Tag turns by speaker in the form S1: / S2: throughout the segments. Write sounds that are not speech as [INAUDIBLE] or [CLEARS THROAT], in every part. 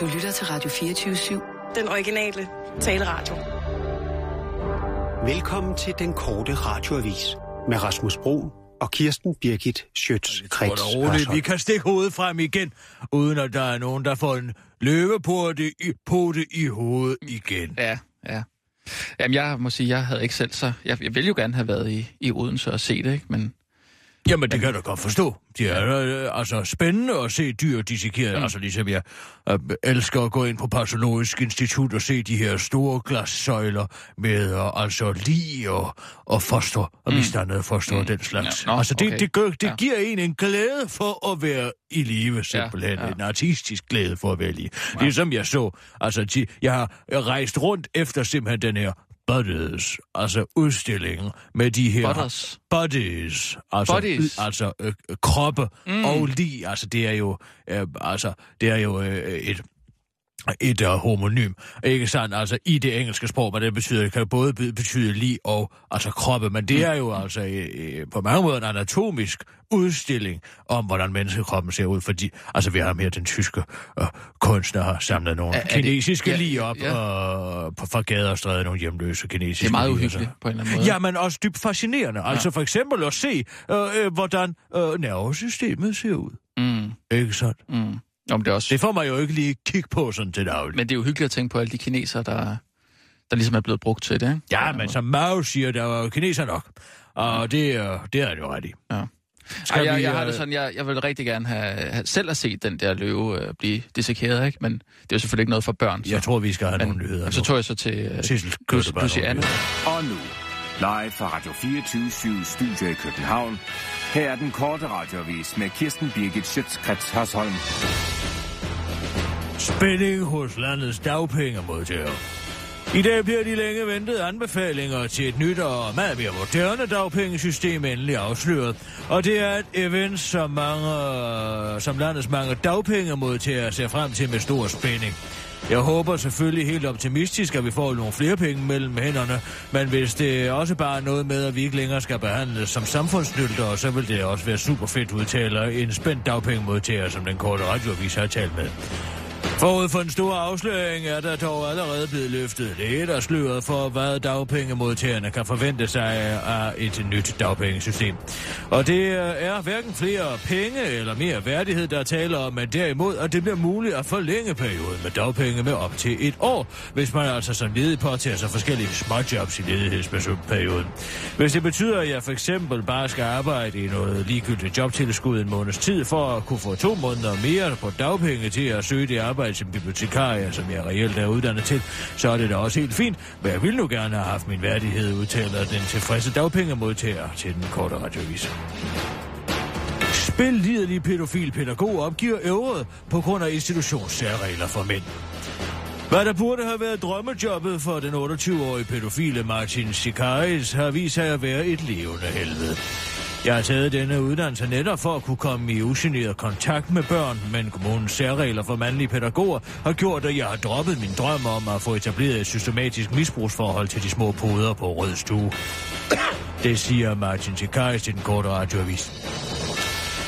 S1: Du lytter til Radio 24-7.
S2: Den originale taleradio.
S3: Velkommen til den korte radioavis med Rasmus Bro og Kirsten Birgit Schøtz-Krets
S4: roligt. Vi kan stikke hovedet frem igen, uden at der er nogen, der får en løveporte i, pote i hovedet igen.
S5: Ja, ja. Jamen, jeg må sige, jeg havde ikke selv så... Jeg, jeg ville jo gerne have været i, i Odense og se det, ikke? Men
S4: Jamen, det kan du godt forstå. Det er øh, altså spændende at se dyr dissekeret. Mm. Altså ligesom jeg øh, elsker at gå ind på Patologisk Institut og se de her store glassøjler med øh, altså lige og, og foster og
S5: Mm.
S4: misdannede foster mm. og den slags.
S5: Ja, nå,
S4: altså det,
S5: okay.
S4: det, gør, det
S5: Ja.
S4: giver en en glæde for at være i live, simpelthen.
S5: Ja, ja.
S4: En artistisk glæde for at være i live. Ja. Ligesom jeg så, altså ti- jeg har rejst rundt efter simpelthen den her Bodies, altså udstillingen med de her...
S5: Butters.
S4: Bodies. Altså,
S5: Bodies.
S4: altså øh, kroppe mm. og lig. Altså, det er jo, øh, altså, det er jo øh, et et uh, homonym, ikke sandt? Altså i det engelske sprog, hvad det betyder, det kan både be- betyde lig og altså kroppe, men det er jo altså øh, øh, på mange måder en anatomisk udstilling om, hvordan menneskekroppen ser ud, fordi altså vi har mere den tyske øh, kunstner har samlet nogle
S5: Er- er det-
S4: kinesiske
S5: ja,
S4: lige op
S5: ja.
S4: og på fra gader og stræder nogle hjemløse kinesiske
S5: det er meget
S4: lig,
S5: uhyggeligt på en eller anden måde.
S4: Ja, men også dybt fascinerende. Altså for eksempel at se, øh, øh, hvordan øh, nervesystemet ser ud.
S5: Mm,
S4: Ikke sandt?
S5: mm. Men det er også...
S4: Det får man jo ikke lige kigge på sådan til daglig.
S5: Men det er jo hyggeligt at tænke på alle de kinesere, der, der ligesom er blevet brugt til det, ikke?
S4: Ja, men som Mao siger, der var jo kineser nok. Og det, er- det er det jo ret i.
S5: Ja.
S4: Skal
S5: Ej, jeg,
S4: vi,
S5: jeg har
S4: øh,
S5: det sådan, jeg, jeg vil rigtig gerne have, have selv have set den der løve øh, blive dissekeret, ikke? Men det er jo selvfølgelig ikke noget for børn. Så,
S4: Jeg tror, vi skal have
S5: men,
S4: nogle nyheder
S5: så tog jeg så til øh,
S4: Sissel, nogle
S5: Anne.
S4: nyheder?
S6: Og nu, live fra Radio 24 Studio i København. Her er den korte radiovis med Kirsten Birgit Schøtzgrads Hasholm.
S4: Spænding hos landets dagpengemodtagere. I dag bliver de længe ventede anbefalinger til et nyt og meget mere moderne dagpengesystem endelig afsløret. Og det er et event, som, mange, som landets mange dagpengemodtagere ser frem til med stor spænding. Jeg håber selvfølgelig helt optimistisk, at vi får nogle flere penge mellem hænderne, men hvis det også bare er noget med, at vi ikke længere skal behandles som samfundsnyttere, så vil det også være super fedt, udtaler en spændt dagpengemodtager, som den korte radioavis har talt med. Forud for en stor afsløring er der dog allerede blevet løftet lidt og sløret for, hvad dagpengemodtagerne kan forvente sig af et nyt dagpengesystem. Og det er hverken flere penge eller mere værdighed, der taler om, men derimod, at det bliver muligt at forlænge perioden med dagpenge med op til et år, hvis man altså som ledig påtager sig forskellige småjobs i ledighedsperioden. Hvis det betyder, at jeg for eksempel bare skal arbejde i noget ligegyldigt jobtilskud en måneds tid for at kunne få to måneder mere på dagpenge til at søge det arbejde som bibliotekar, som jeg reelt er uddannet til, så er det da også helt fint, men jeg ville nu gerne have haft min værdighed, udtaler den tilfredse dagpengemodtager til den korte radiovis. Spilliderlig pædofil pædagog opgiver øvret på grund af institutionssærregler for mænd. Hvad der burde have været drømmejobbet for den 28-årige pædofile Martin Sikaris har vist sig at være et levende helvede. Jeg har taget denne uddannelse netop for at kunne komme i ugeneret kontakt med børn, men kommunens særregler for mandlige pædagoger har gjort, at jeg har droppet min drøm om at få etableret et systematisk misbrugsforhold til de små poder på Rød Stue. Det siger Martin Sikaris til den korte radioavis.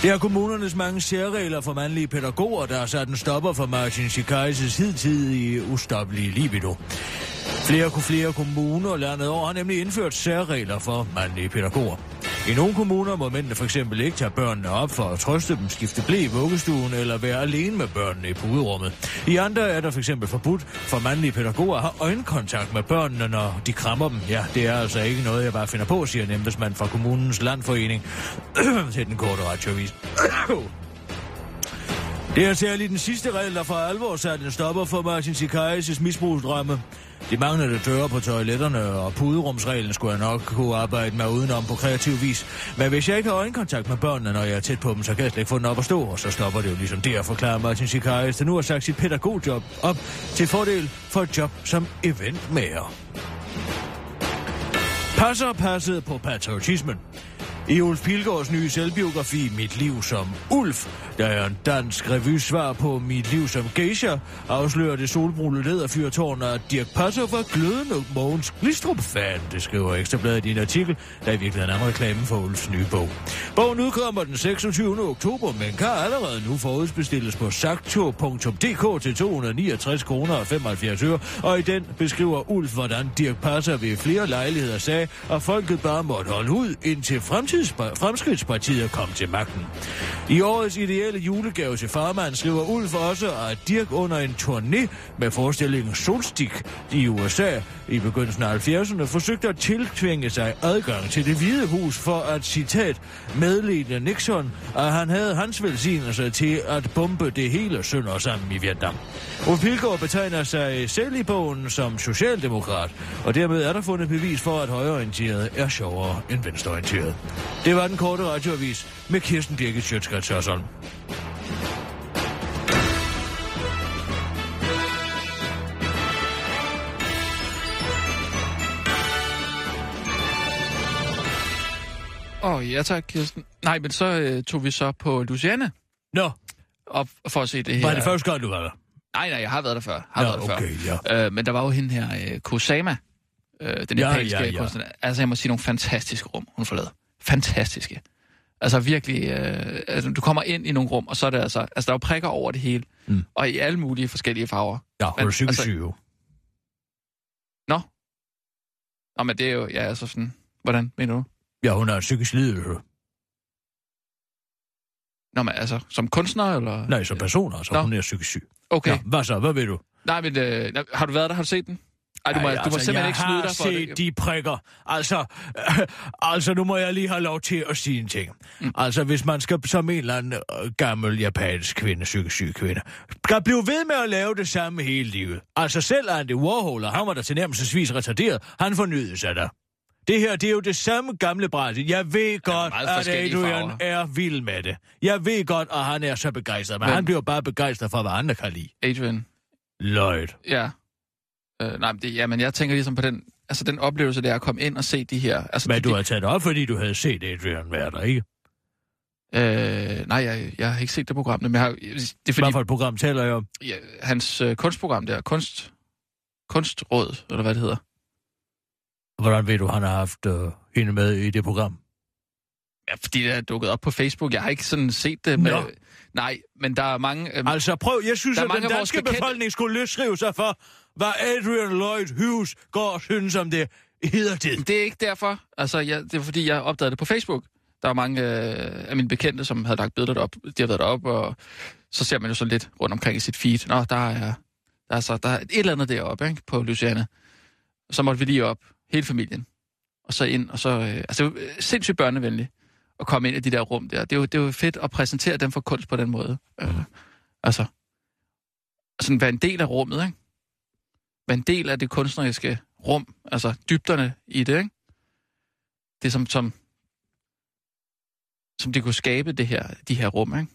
S4: Det er kommunernes mange særregler for mandlige pædagoger, der har sat en stopper for Martin Chikaises hidtidige ustoppelige libido. Flere og flere kommuner landet over har nemlig indført særregler for mandlige pædagoger. I nogle kommuner må mændene for eksempel ikke tage børnene op for at trøste dem, skifte blæ i vuggestuen eller være alene med børnene i puderummet. I andre er der for eksempel forbudt for mandlige pædagoger at have øjenkontakt med børnene, når de krammer dem. Ja, det er altså ikke noget, jeg bare finder på, siger en embedsmand fra kommunens landforening [CLEARS THROAT] til den korte radioavis. [CLEARS THROAT] Det er særligt den sidste regel, der for alvor satte en stopper for Martin Sikajs misbrugsdrømme. De manglende døre på toiletterne og puderumsreglen skulle jeg nok kunne arbejde med udenom på kreativ vis. Men hvis jeg ikke har øjenkontakt med børnene, når jeg er tæt på dem, så kan jeg slet ikke få den op at stå, og så stopper det jo ligesom der, forklarer Martin Sikai's, der nu har sagt sit pædagogjob op til fordel for et job som eventmager. Passer passet på patriotismen. I Ulf Pilgaards nye selvbiografi Mit liv som Ulf, der er en dansk revysvar på Mit liv som geisha, afslører det solbrune lederfyrtårn, at Dirk Passer var glødende Mogens Glistrup-fan, det skriver Ekstrabladet i en artikel, der i virkeligheden er en reklame for Ulfs nye bog. Bogen udkommer den 26. oktober, men kan allerede nu forudbestilles på sakto.dk til 269 kroner og 75 øre, og i den beskriver Ulf, hvordan Dirk Passer ved flere lejligheder sagde, at folket bare måtte holde ud, indtil fremtiden Fremskridtspartiet kom til magten. I årets ideelle julegave til farmand skriver Ulf også, at Dirk under en turné med forestillingen Solstik i USA i begyndelsen af 70'erne forsøgte at tiltvinge sig adgang til det hvide hus for at, citat, medlede Nixon, at han havde hans velsignelse til at bombe det hele sønder sammen i Vietnam. Ulf Pilgaard betegner sig selv i bogen som socialdemokrat, og dermed er der fundet bevis for, at højreorienteret er sjovere end venstreorienteret. Det var den korte radioavis med Kirsten Birgit Sjøtskrets Hørsholm.
S5: Åh, oh, ja tak, Kirsten. Nej, men så øh, tog vi så på Luciane
S4: Nå,
S5: op for at se det her.
S4: var det første gang, du var der?
S5: Nej, nej, jeg har været der før. Har
S4: Nå,
S5: været der
S4: okay,
S5: før. Øh, men der var jo hende her, øh, Kusama, øh, den
S4: Ja,
S5: japanske
S4: ja, ja.
S5: kunstner. Altså, jeg må sige nogle fantastiske rum, hun lavet. Fantastiske. Altså virkelig, øh, altså, du kommer ind i nogle rum, og så er det altså, altså der er jo prikker over det hele,
S4: Mm.
S5: og i alle mulige forskellige farver.
S4: Ja, er
S5: Men,
S4: psykisk
S5: altså-
S4: syg jo.
S5: Nå. Nå, men det er jo, ja, altså sådan, hvordan mener du?
S4: Ja, hun er psykisk lidelse.
S5: Nå, men altså, som kunstner, eller?
S4: Nej, som person, altså.
S5: Nå.
S4: Hun er psykisk syg.
S5: Okay.
S4: Ja, hvad så? Hvad ved du?
S5: Nej, men øh, har du været der? Har du set den? Ej, du må,
S4: Ej,
S5: du må simpelthen
S4: jeg
S5: ikke snyde dig for
S4: set
S5: det.
S4: de prikker. Altså, øh, [LAUGHS] altså, nu må jeg lige have lov til at sige en ting. Mm. Altså, hvis man skal som en eller anden øh, gammel japansk kvinde, psykisk syg kvinde, skal blive ved med at lave det samme hele livet. Altså, selv Andy Warhol, og han var der til nærmest retarderet, han fornyede sig der. Det her, det er jo det samme gamle bræt. Jeg ved godt, at Adrian
S5: farver.
S4: er vild med det. Jeg ved godt, at han er så begejstret, men
S5: Men-
S4: han bliver bare begejstret for, hvad andre kan lide.
S5: Adrian.
S4: Lloyd.
S5: Ja. Øh, nej, men det, jamen, jeg tænker ligesom på den, altså den oplevelse, det er at komme ind og se de her. Altså,
S4: Men
S5: de,
S4: du har taget op, fordi du havde set Adrian være der, ikke?
S5: Øh, nej, jeg, jeg har ikke set det program, men jeg har, det er
S4: Hvad
S5: fordi,
S4: for et program taler jeg om?
S5: ja, hans øh, kunstprogram der, kunst, kunstråd, eller hvad det hedder.
S4: Hvordan ved du, han har haft øh, hende med i det program?
S5: Ja, fordi det er dukket op på Facebook. Jeg har ikke sådan set det. Med,
S4: Nå.
S5: nej, men der er mange... Øh,
S4: Altså prøv, jeg synes,
S5: Der
S4: at
S5: mange
S4: den danske
S5: bekendte-
S4: befolkning skulle løsrive sig for, hvad Adrian Lloyd Hughes går og synes om det hedder det.
S5: det er ikke derfor. Altså, jeg, det er fordi, jeg opdagede det på Facebook. Der er mange øh, af mine bekendte, som havde lagt billeder op. De har været derop, og så ser man jo så lidt rundt omkring i sit feed. Nå, der er, der er, så, der er et eller andet deroppe ikke, på Luciana. Så måtte vi lige op, hele familien. Og så ind, og så... Øh, altså, det er øh, sindssygt børnevenligt at komme ind i de der rum der. Det er jo, det er jo fedt at præsentere dem for kunst på den måde. Øh, altså, sådan være en del af rummet, ikke? Være en del af det kunstneriske rum, altså dybderne i det, ikke? Det som, som, som det kunne skabe det her, de her rum, ikke?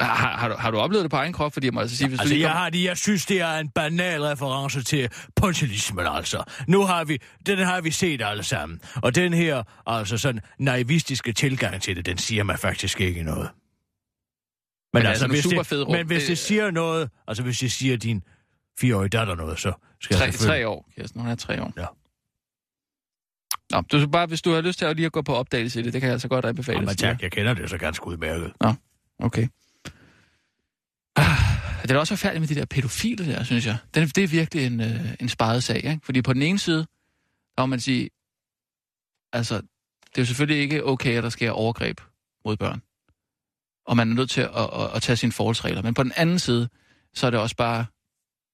S5: Har, har, du, har du oplevet det på egen krop? Fordi jeg må altså sige, hvis
S4: Altså,
S5: du lige
S4: jeg,
S5: kom...
S4: har det, jeg synes, det er en banal reference til pontilismen, altså. Nu har vi, den har vi set alle sammen. Og den her, altså sådan naivistiske tilgang til det, den siger mig faktisk ikke noget. Men,
S5: det er
S4: altså,
S5: sådan
S4: hvis,
S5: nogle
S4: det,
S5: rum.
S4: men hvis det,
S5: Det-
S4: siger noget, altså hvis det siger din fireårige datter noget, så skal
S5: Tre,
S4: jeg selvfølgelig...
S5: tre år, Kirsten. Hun er tre år.
S4: Ja.
S5: Nå, du skal bare, hvis du har lyst til at lige at gå på opdagelse i det, det kan jeg altså godt anbefale.
S4: Jamen tak, jeg kender det så ganske udmærket.
S5: Okay. Ah, det er også forfærdeligt med de der pædofile der, synes jeg. Den, det er virkelig en, øh, en sparet sag, ikke? Fordi på den ene side, der må man sige, altså, det er jo selvfølgelig ikke okay, at der sker overgreb mod børn. Og man er nødt til at, at, at tage sine forholdsregler. Men på den anden side, så er det også bare,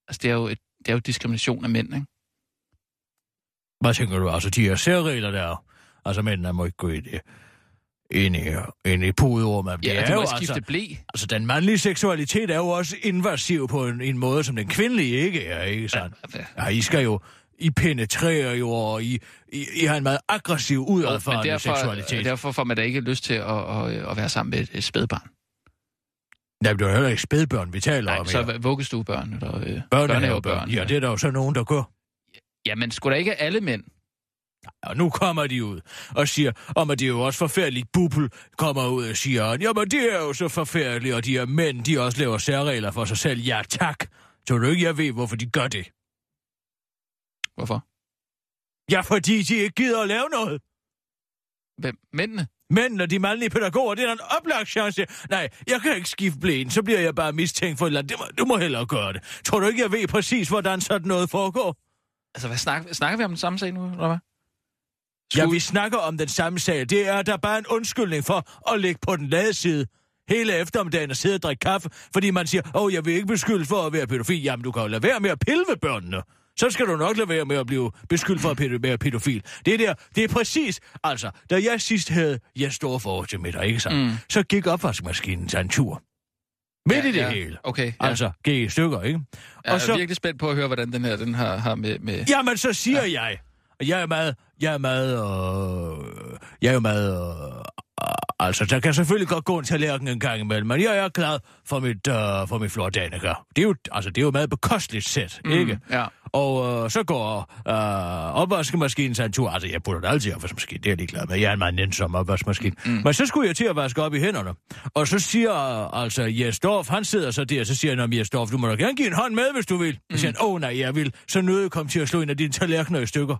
S5: altså det er jo, et, det er jo diskrimination af mænd, ikke?
S4: Hvad tænker du? Altså, de her særregler der, altså mændene må ikke gå i det, ind i, ind i puderummet.
S5: Ja,
S4: det er jo
S5: skifte
S4: altså,
S5: blæ.
S4: altså, den mandlige seksualitet er jo også invasiv på en, en måde, som den kvindelige ikke er, ikke sandt? Ja, I skal jo, I penetrerer jo, og I, I, I har en meget aggressiv, udadfarende
S5: derfor,
S4: seksualitet.
S5: derfor får man da ikke lyst til at, at, at være sammen med et, spædbarn.
S4: Nej, det er jo heller ikke spædbørn, vi taler
S5: Nej,
S4: om
S5: så
S4: her.
S5: vuggestuebørn eller øh,
S4: Børnehavebørn. Ja, det er der jo så nogen, der gør.
S5: Jamen, skulle da ikke alle mænd
S4: Og nu kommer de ud og siger, om at det er jo også forfærdeligt, Bubel kommer ud og siger, jamen det er jo så forfærdeligt, og de her mænd, de også laver særregler for sig selv. Ja, tak. Tror du ikke, jeg ved, hvorfor de gør det?
S5: Hvorfor?
S4: Ja, fordi de ikke gider at lave noget.
S5: Hvem? Mændene?
S4: Mænd og de mandlige pædagoger, det er en oplagt chance. Nej, jeg kan ikke skifte blæen, så bliver jeg bare mistænkt for et eller andet. Det må, du må hellere gøre det. Tror du ikke, jeg ved præcis, hvordan sådan noget foregår?
S5: Altså, hvad snakker, snakker vi om den samme sag nu, eller hvad?
S4: Ja,
S5: Skulle-
S4: vi snakker om den samme sag. Det er der bare en undskyldning for at ligge på den lade side hele eftermiddagen og sidde og drikke kaffe, fordi man siger, åh, oh, jeg vil ikke beskylde for at være pædofil. Jamen, du kan jo lade være med at pille ved børnene. Så skal du nok lade være med at blive beskyldt for at være pædofil. Det er der, det er præcis, altså, da jeg sidst havde jeg store forhold til middag, ikke sandt?
S5: Mm.
S4: Så gik opvaskemaskinen sig en tur. Midt
S5: Ja,
S4: i det
S5: ja.
S4: hele.
S5: Okay, ja.
S4: Altså, gik i stykker, ikke?
S5: Jeg
S4: og
S5: er
S4: så-
S5: virkelig spændt på at høre, hvordan den her den har, har med... med...
S4: Jamen, så siger ja. jeg, jeg er meget, jeg er meget, øh, jeg er jo meget, øh, altså, der kan selvfølgelig godt gå en tallerken en gang imellem, men jeg er glad for mit, øh, for mit Flordanica. Det er jo, altså, det er jo meget bekosteligt sæt, mm. ikke?
S5: Ja.
S4: Og øh, så går øh, opvaskemaskinen sig en tur. Altså, jeg putter det altid i opvaskemaskinen, det er jeg ligeglad med. Jeg er en meget nænsom opvaskemaskine. Mm. Men så skulle jeg til at vaske op i hænderne. Og så siger øh, altså Jes Dorf, han sidder så der, så siger han, Jes Dorf, du må da gerne give en hånd med, hvis du vil. Så siger han, åh oh, nej, jeg vil. Så nødt jeg komme til at slå en af dine tallerkener i stykker.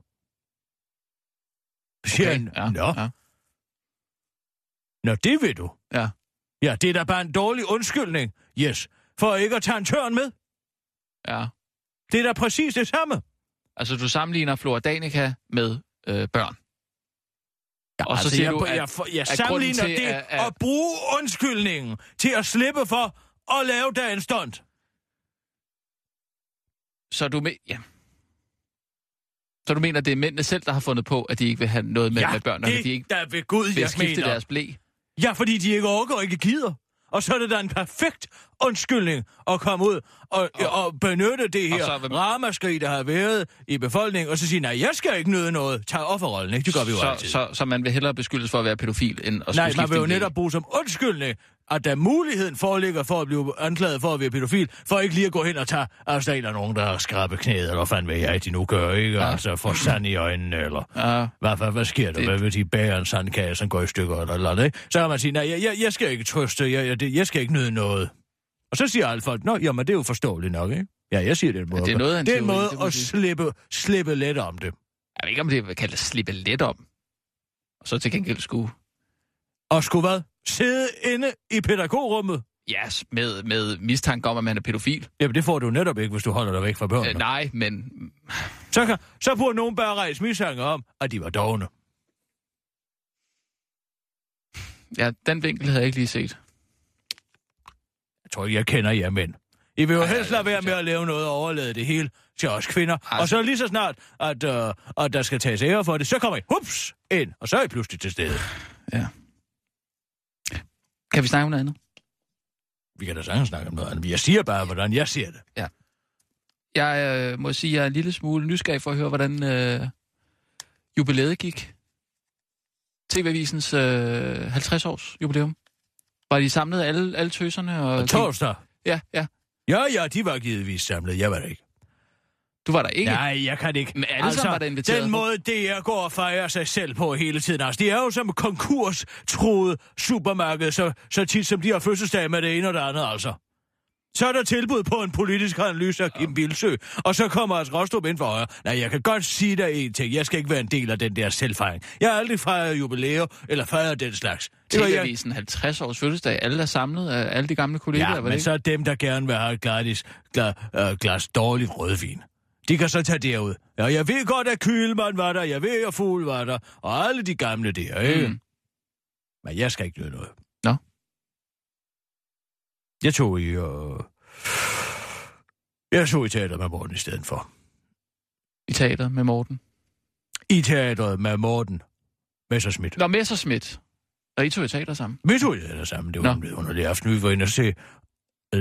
S4: Så siger han,
S5: ja,
S4: nå,
S5: ja.
S4: Nå, det vil du.
S5: Ja.
S4: Ja, det er da bare en dårlig undskyldning, yes, for ikke at tage en tørn med.
S5: ja.
S4: Det er da præcis det samme.
S5: Altså, du sammenligner Flora Danica med øh, børn.
S4: Ja,
S5: Og så
S4: altså,
S5: siger
S4: jeg,
S5: du,
S4: jeg,
S5: at-
S4: jeg, jeg
S5: at
S4: sammenligner
S5: til,
S4: det
S5: at- at-
S4: at bruge undskyldningen til at slippe for at lave dagens stunt.
S5: Så du, me- ja. så du mener, det er mændene selv, der har fundet på, at de ikke vil have noget med,
S4: ja,
S5: med børnene,
S4: det
S5: at de ikke
S4: der ved Gud,
S5: vil
S4: jeg
S5: skifte
S4: mener.
S5: deres blæ?
S4: Ja, fordi de ikke orker og ikke gider. Og så er det da en perfekt undskyldning at komme ud og, og, og benytte det her
S5: så vil-
S4: ramaskrig, der har været i befolkningen, og så sige, nej, jeg skal ikke nyde noget. Tag offerrollen, ikke? Det gør vi jo
S5: så,
S4: altid.
S5: så, så man vil hellere beskyldes for at være pædofil, end at
S4: Nej,
S5: skulle
S4: man
S5: skifte
S4: vil jo netop bruge som undskyldning, at der muligheden foreligger for at blive anklaget for at være pædofil, for ikke lige at gå hen og tage, der en af nogen, der har skrabet knæet, eller hvad fanden vil jeg, de nu gør, ikke? Ja. Altså, for sand i øjnene, eller
S5: Ja,
S4: hvad, hvad, hvad sker der?
S5: Det-
S4: Hvad vil de bære en sandkage, som går i stykker, eller, eller ikke? Så kan man sige, nej, jeg, jeg, jeg skal ikke trøste, jeg, jeg, det- jeg skal ikke nyde noget. Og så siger alle folk, nå, jamen det er jo forståeligt nok, ikke? Ja, jeg siger det er en måde.
S5: det er noget
S4: det er en måde
S5: det må
S4: at slippe, slippe let om det.
S5: jeg ved ikke, om det kalde slippe let om. Og så til gengæld skulle...
S4: Og skulle hvad? Sidde inde i pædagogrummet?
S5: Ja, s- med, med mistanke om, at man er pædofil.
S4: Jamen, det får du netop ikke, hvis du holder dig væk fra børnene.
S5: Øh, nej, men
S4: Så, kan, så burde nogen bare rejse mistanke om, at de var dogne.
S5: ja, den vinkel havde jeg ikke lige set.
S4: Jeg tror ikke, jeg kender jer mænd. I vil jo
S5: Ej,
S4: helst lade være med at lave noget og overlade det hele til os kvinder.
S5: Ej,
S4: Og så lige så snart, at, uh, at der skal tages ære for det, så kommer I hups ind, og så er I pludselig til stede.
S5: Ja. Kan vi snakke om noget andet?
S4: Vi kan da sagtens snakke om noget andet. Jeg siger bare, hvordan jeg ser det.
S5: Jeg øh, må sige, at jeg er en lille smule nysgerrig for at høre, hvordan øh, jubilæet gik. TV-avisens øh, 50-års jubilæum. Var de samlet alle, alle tøserne? Og,
S4: Og torsdag.
S5: Ja, ja.
S4: Ja, ja, de var givetvis samlet. Jeg var der ikke.
S5: Du var der ikke?
S4: Nej, jeg kan ikke. Altså,
S5: Men alle sammen var da inviteret.
S4: Den måde, DR går og fejrer sig selv på hele tiden. Altså, det er jo som konkurstroet supermarked, så, så tit som de har fødselsdag med det ene og det andet, altså. Så er der tilbud på en politisk analyse af Kim Bilsø, og så kommer altså Rostrup ind for højre. Nej, jeg kan godt sige dig en ting. Jeg skal ikke være en del af den der selvfejring. Jeg har aldrig fejret jubilæer eller fejret den slags.
S5: TV-avisen 50 års fødselsdag. Alle er samlet af alle de gamle kollegaer.
S4: Ja,
S5: var det
S4: men
S5: ikke?
S4: så er dem, der gerne vil have et glas, glas, øh, glas dårlig rødvin. De kan så tage derud. Ja, jeg ved godt, at Kylman var der, jeg ved, at Fugl var der, og alle de gamle der, ikke?
S5: Mm.
S4: Men jeg skal ikke gøre noget.
S5: Nå.
S4: Jeg tog i, øh... Jeg tog i teater med Morten i stedet for.
S5: I teater med Morten.
S4: I teateret med Morten Messerschmidt.
S5: Nå, Messerschmidt. Og I tog i teater sammen.
S4: Vi tog i teater sammen. Det var
S5: Nå.
S4: en vidunderlig aften. Vi var inde og se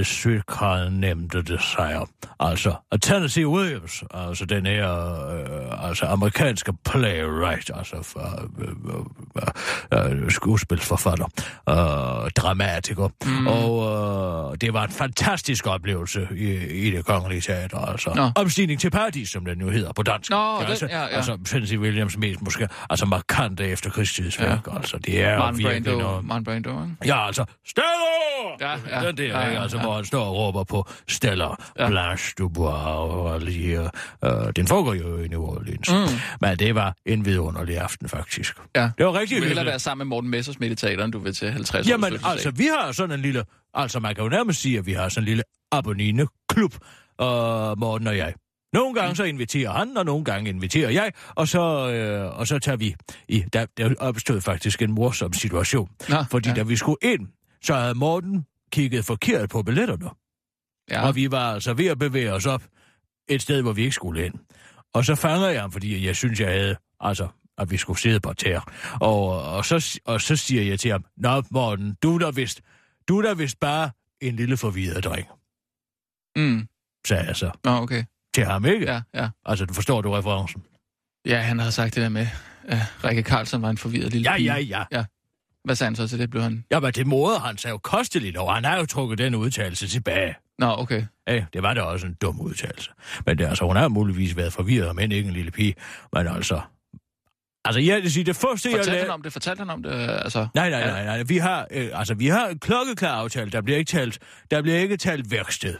S4: Sydkran nemte det sig. Altså, Tennessee Williams, altså den her øh, altså amerikanske playwright, altså for, øh, øh, øh, skuespilsforfatter, øh, dramatiker. Mm. Og øh, det var en fantastisk oplevelse i, i det kongelige teater, altså.
S5: Nå.
S4: Omstigning til paradis, som den jo hedder på dansk.
S5: Nå, den-
S4: altså,
S5: ja, ja.
S4: altså Tennessee Williams mest måske, altså markante efter krigstidsværk, ja. altså det er
S5: Martin Brando,
S4: noget.
S5: Martin Brando, ikke?
S4: Ja, altså, Stella!
S5: Ja, ja.
S4: Den der,
S5: Ja,
S4: ja,
S5: ja,
S4: ja, altså, hvor han står og råber på Stella,
S5: Ja.
S4: Blanche de her. Øh, den foregår jo i New Orleans. Mm. Men det var en vidunderlig aften, faktisk.
S5: Ja.
S4: Det var
S5: Du
S4: rigtig
S5: vil hellere
S4: hyggeligt.
S5: være sammen med Morten Messersmith i teateren, du vil til 50
S4: Jamen, altså, vi har sådan en lille... Altså, man kan jo nærmest sige, at vi har sådan en lille abonnine-klub, øh, Morten og jeg. Nogle gange så inviterer han, og nogle gange inviterer jeg, og så, øh, og så tager vi... I, der, der opstod faktisk en morsom situation.
S5: Nå,
S4: Fordi
S5: ja.
S4: da vi skulle ind, så havde Morten kigget forkert på billetterne.
S5: Ja.
S4: Ja. Og vi var altså ved at bevæge os op et sted, hvor vi ikke skulle ind. Og så fanger jeg ham, fordi jeg synes, jeg havde, altså, at vi skulle sidde på tær. Og, og, så, og så siger jeg til ham, Nå, Morten, du er da vist, du er da vist bare en lille forvirret dreng,
S5: Mm.
S4: sagde jeg så
S5: Nå, okay.
S4: til ham, ikke?
S5: Ja, ja.
S4: Altså, du forstår du referencen?
S5: Ja, han havde sagt det der med, at Rikke Carlsen var en forvirret lille
S4: Ja,
S5: pige.
S4: ja, ja.
S5: Hvad sagde han så til det? Blev han...
S4: Jamen, det moder han sig jo kosteligt over. Han har jo trukket den udtalelse tilbage.
S5: Nå, okay.
S4: Ja, det var da også en dum udtalelse. Men det, altså, hun har muligvis været forvirret, men ikke en lille pige. Men altså... Altså, jeg vil sige, det første, jeg
S5: Fortalte han om det? Fortalte han om det? Altså...
S4: Nej, nej, nej, nej. Vi har, øh, altså, vi har en klokkeklar aftale. Der bliver ikke talt, der bliver ikke talt værksted,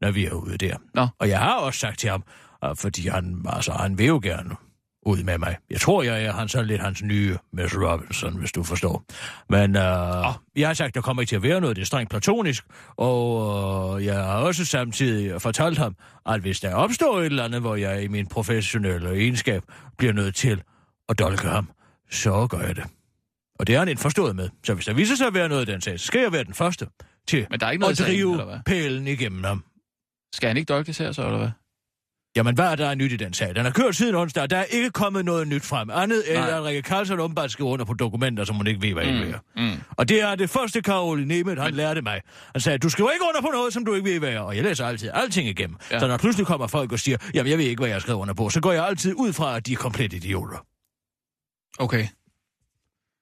S4: når vi er ude der.
S5: Nå.
S4: Og jeg har også sagt til ham, øh, fordi han, altså, han vil jo gerne ud med mig. Jeg tror, jeg er han sådan lidt hans nye Miss Robinson, hvis du forstår. Men øh, oh. jeg har sagt, der kommer ikke til at være noget. Det er strengt platonisk. Og øh, jeg har også samtidig fortalt ham, at hvis der opstår et eller andet, hvor jeg i min professionelle egenskab bliver nødt til at dolke ham, så gør jeg det. Og det er han indforstået med. Så hvis der viser sig at være noget i den sag, så skal jeg være den første til
S5: Men der er ikke noget
S4: at
S5: sagen,
S4: drive
S5: hvad?
S4: pælen igennem ham.
S5: Skal han ikke dolkes her så, eller hvad?
S4: Jamen, hvad er der nyt i den sag? Den har kørt siden onsdag, der er ikke kommet noget nyt frem. Andet end,
S5: Nej.
S4: at Rikke Karlsson åbenbart skriver under på dokumenter, som hun ikke ved, hvad mm. er.
S5: Mm.
S4: Og det er det første, Karoline Nemeth, han lærte mig. Han sagde, du skriver ikke under på noget, som du ikke ved, hvad er. Og jeg læser altid alting igennem.
S5: Ja.
S4: Så når pludselig kommer folk og siger, jamen, jeg ved ikke, hvad jeg har skrevet under på, så går jeg altid ud fra, at de er komplet idioter.
S5: Okay.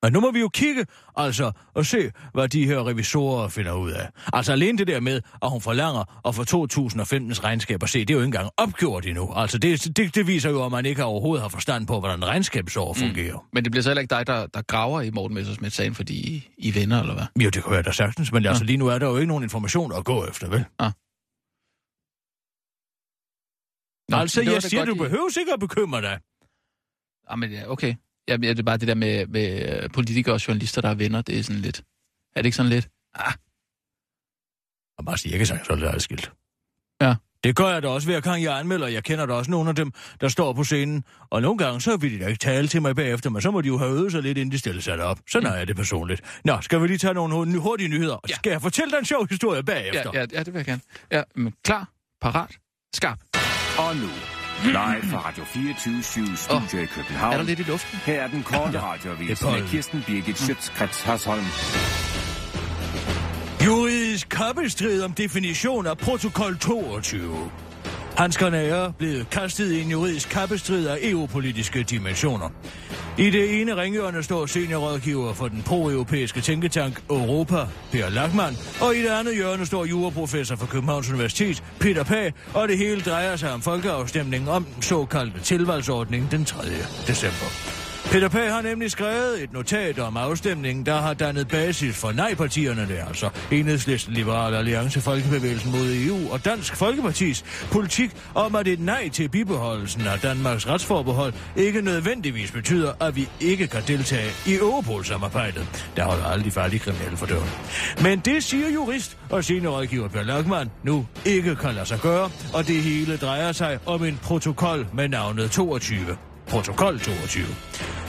S4: Men nu må vi jo kigge, altså, og se, hvad de her revisorer finder ud af. Altså alene det der med, at hun forlanger at få 2015's regnskab at se, det er jo ikke engang opgjort endnu. Altså det, det, det viser jo, at man ikke overhovedet har forstand på, hvordan regnskabsår fungerer. Mm.
S5: Men det bliver så heller ikke dig, der, der graver i Morten Messersmith sagen, fordi I, I er venner, eller hvad?
S4: Jo, det kan jeg da sagtens, men altså lige nu er der jo ikke nogen information at gå efter, vel?
S5: Nå,
S4: altså,
S5: det var
S4: jeg siger,
S5: godt,
S4: du behøver sikkert at bekymre dig.
S5: Ah, men ja, okay. Jamen, ja, det er bare det der med, med øh, politikere og journalister, der er venner, det er sådan lidt... Er det ikke sådan lidt?
S4: Og bare sige, jeg kan sagtens holde det adskilt.
S5: Ja.
S4: Det gør jeg da også hver gang, jeg anmelder. Jeg kender da også nogle af dem, der står på scenen. Og nogle gange, så vil de da ikke tale til mig bagefter, men så må de jo have øvet sig lidt, inden de stiller sig op. Sådan er det personligt. Nå, skal vi lige tage nogle hu- hurtige nyheder?
S5: Ja.
S4: Skal jeg fortælle dig en sjov historie
S5: Ja,
S4: bagefter?
S5: ja, ja, det vil jeg gerne. Ja, men klar, parat, skarp.
S6: Og nu, live fra Radio 24 Studio i København.
S5: Er der lidt i luften?
S6: Her er den korte radioavis
S4: det er pollen.
S6: med Kirsten Birgit Schøtzgrads Hasholm.
S4: Juridisk kappestrid om definition af protokol 22. Hans Granager er blevet kastet i en juridisk kappestrid af EU-politiske dimensioner. I det ene ringhjørne står seniorrådgiver for den pro-europæiske tænketank Europa, Per Lachmann, og i det andet hjørne står juraprofessor for Københavns Universitet, Peter Pag, og det hele drejer sig om folkeafstemningen om den såkaldte tilvalgsordning den 3. december. Peter Pag har nemlig skrevet et notat om afstemningen, der har dannet basis for nej-partierne der, altså Enhedslisten, Liberal Alliance, Folkebevægelsen mod EU og Dansk Folkepartis politik om, at et nej til bibeholdelsen af Danmarks retsforbehold ikke nødvendigvis betyder, at vi ikke kan deltage i Europol-samarbejdet. Der holder alle de farlige kriminelle for døren. Men det siger jurist og seniorrådgiver Per Lachmann nu ikke kan lade sig gøre, og det hele drejer sig om en protokol med navnet 22. Protokol 22.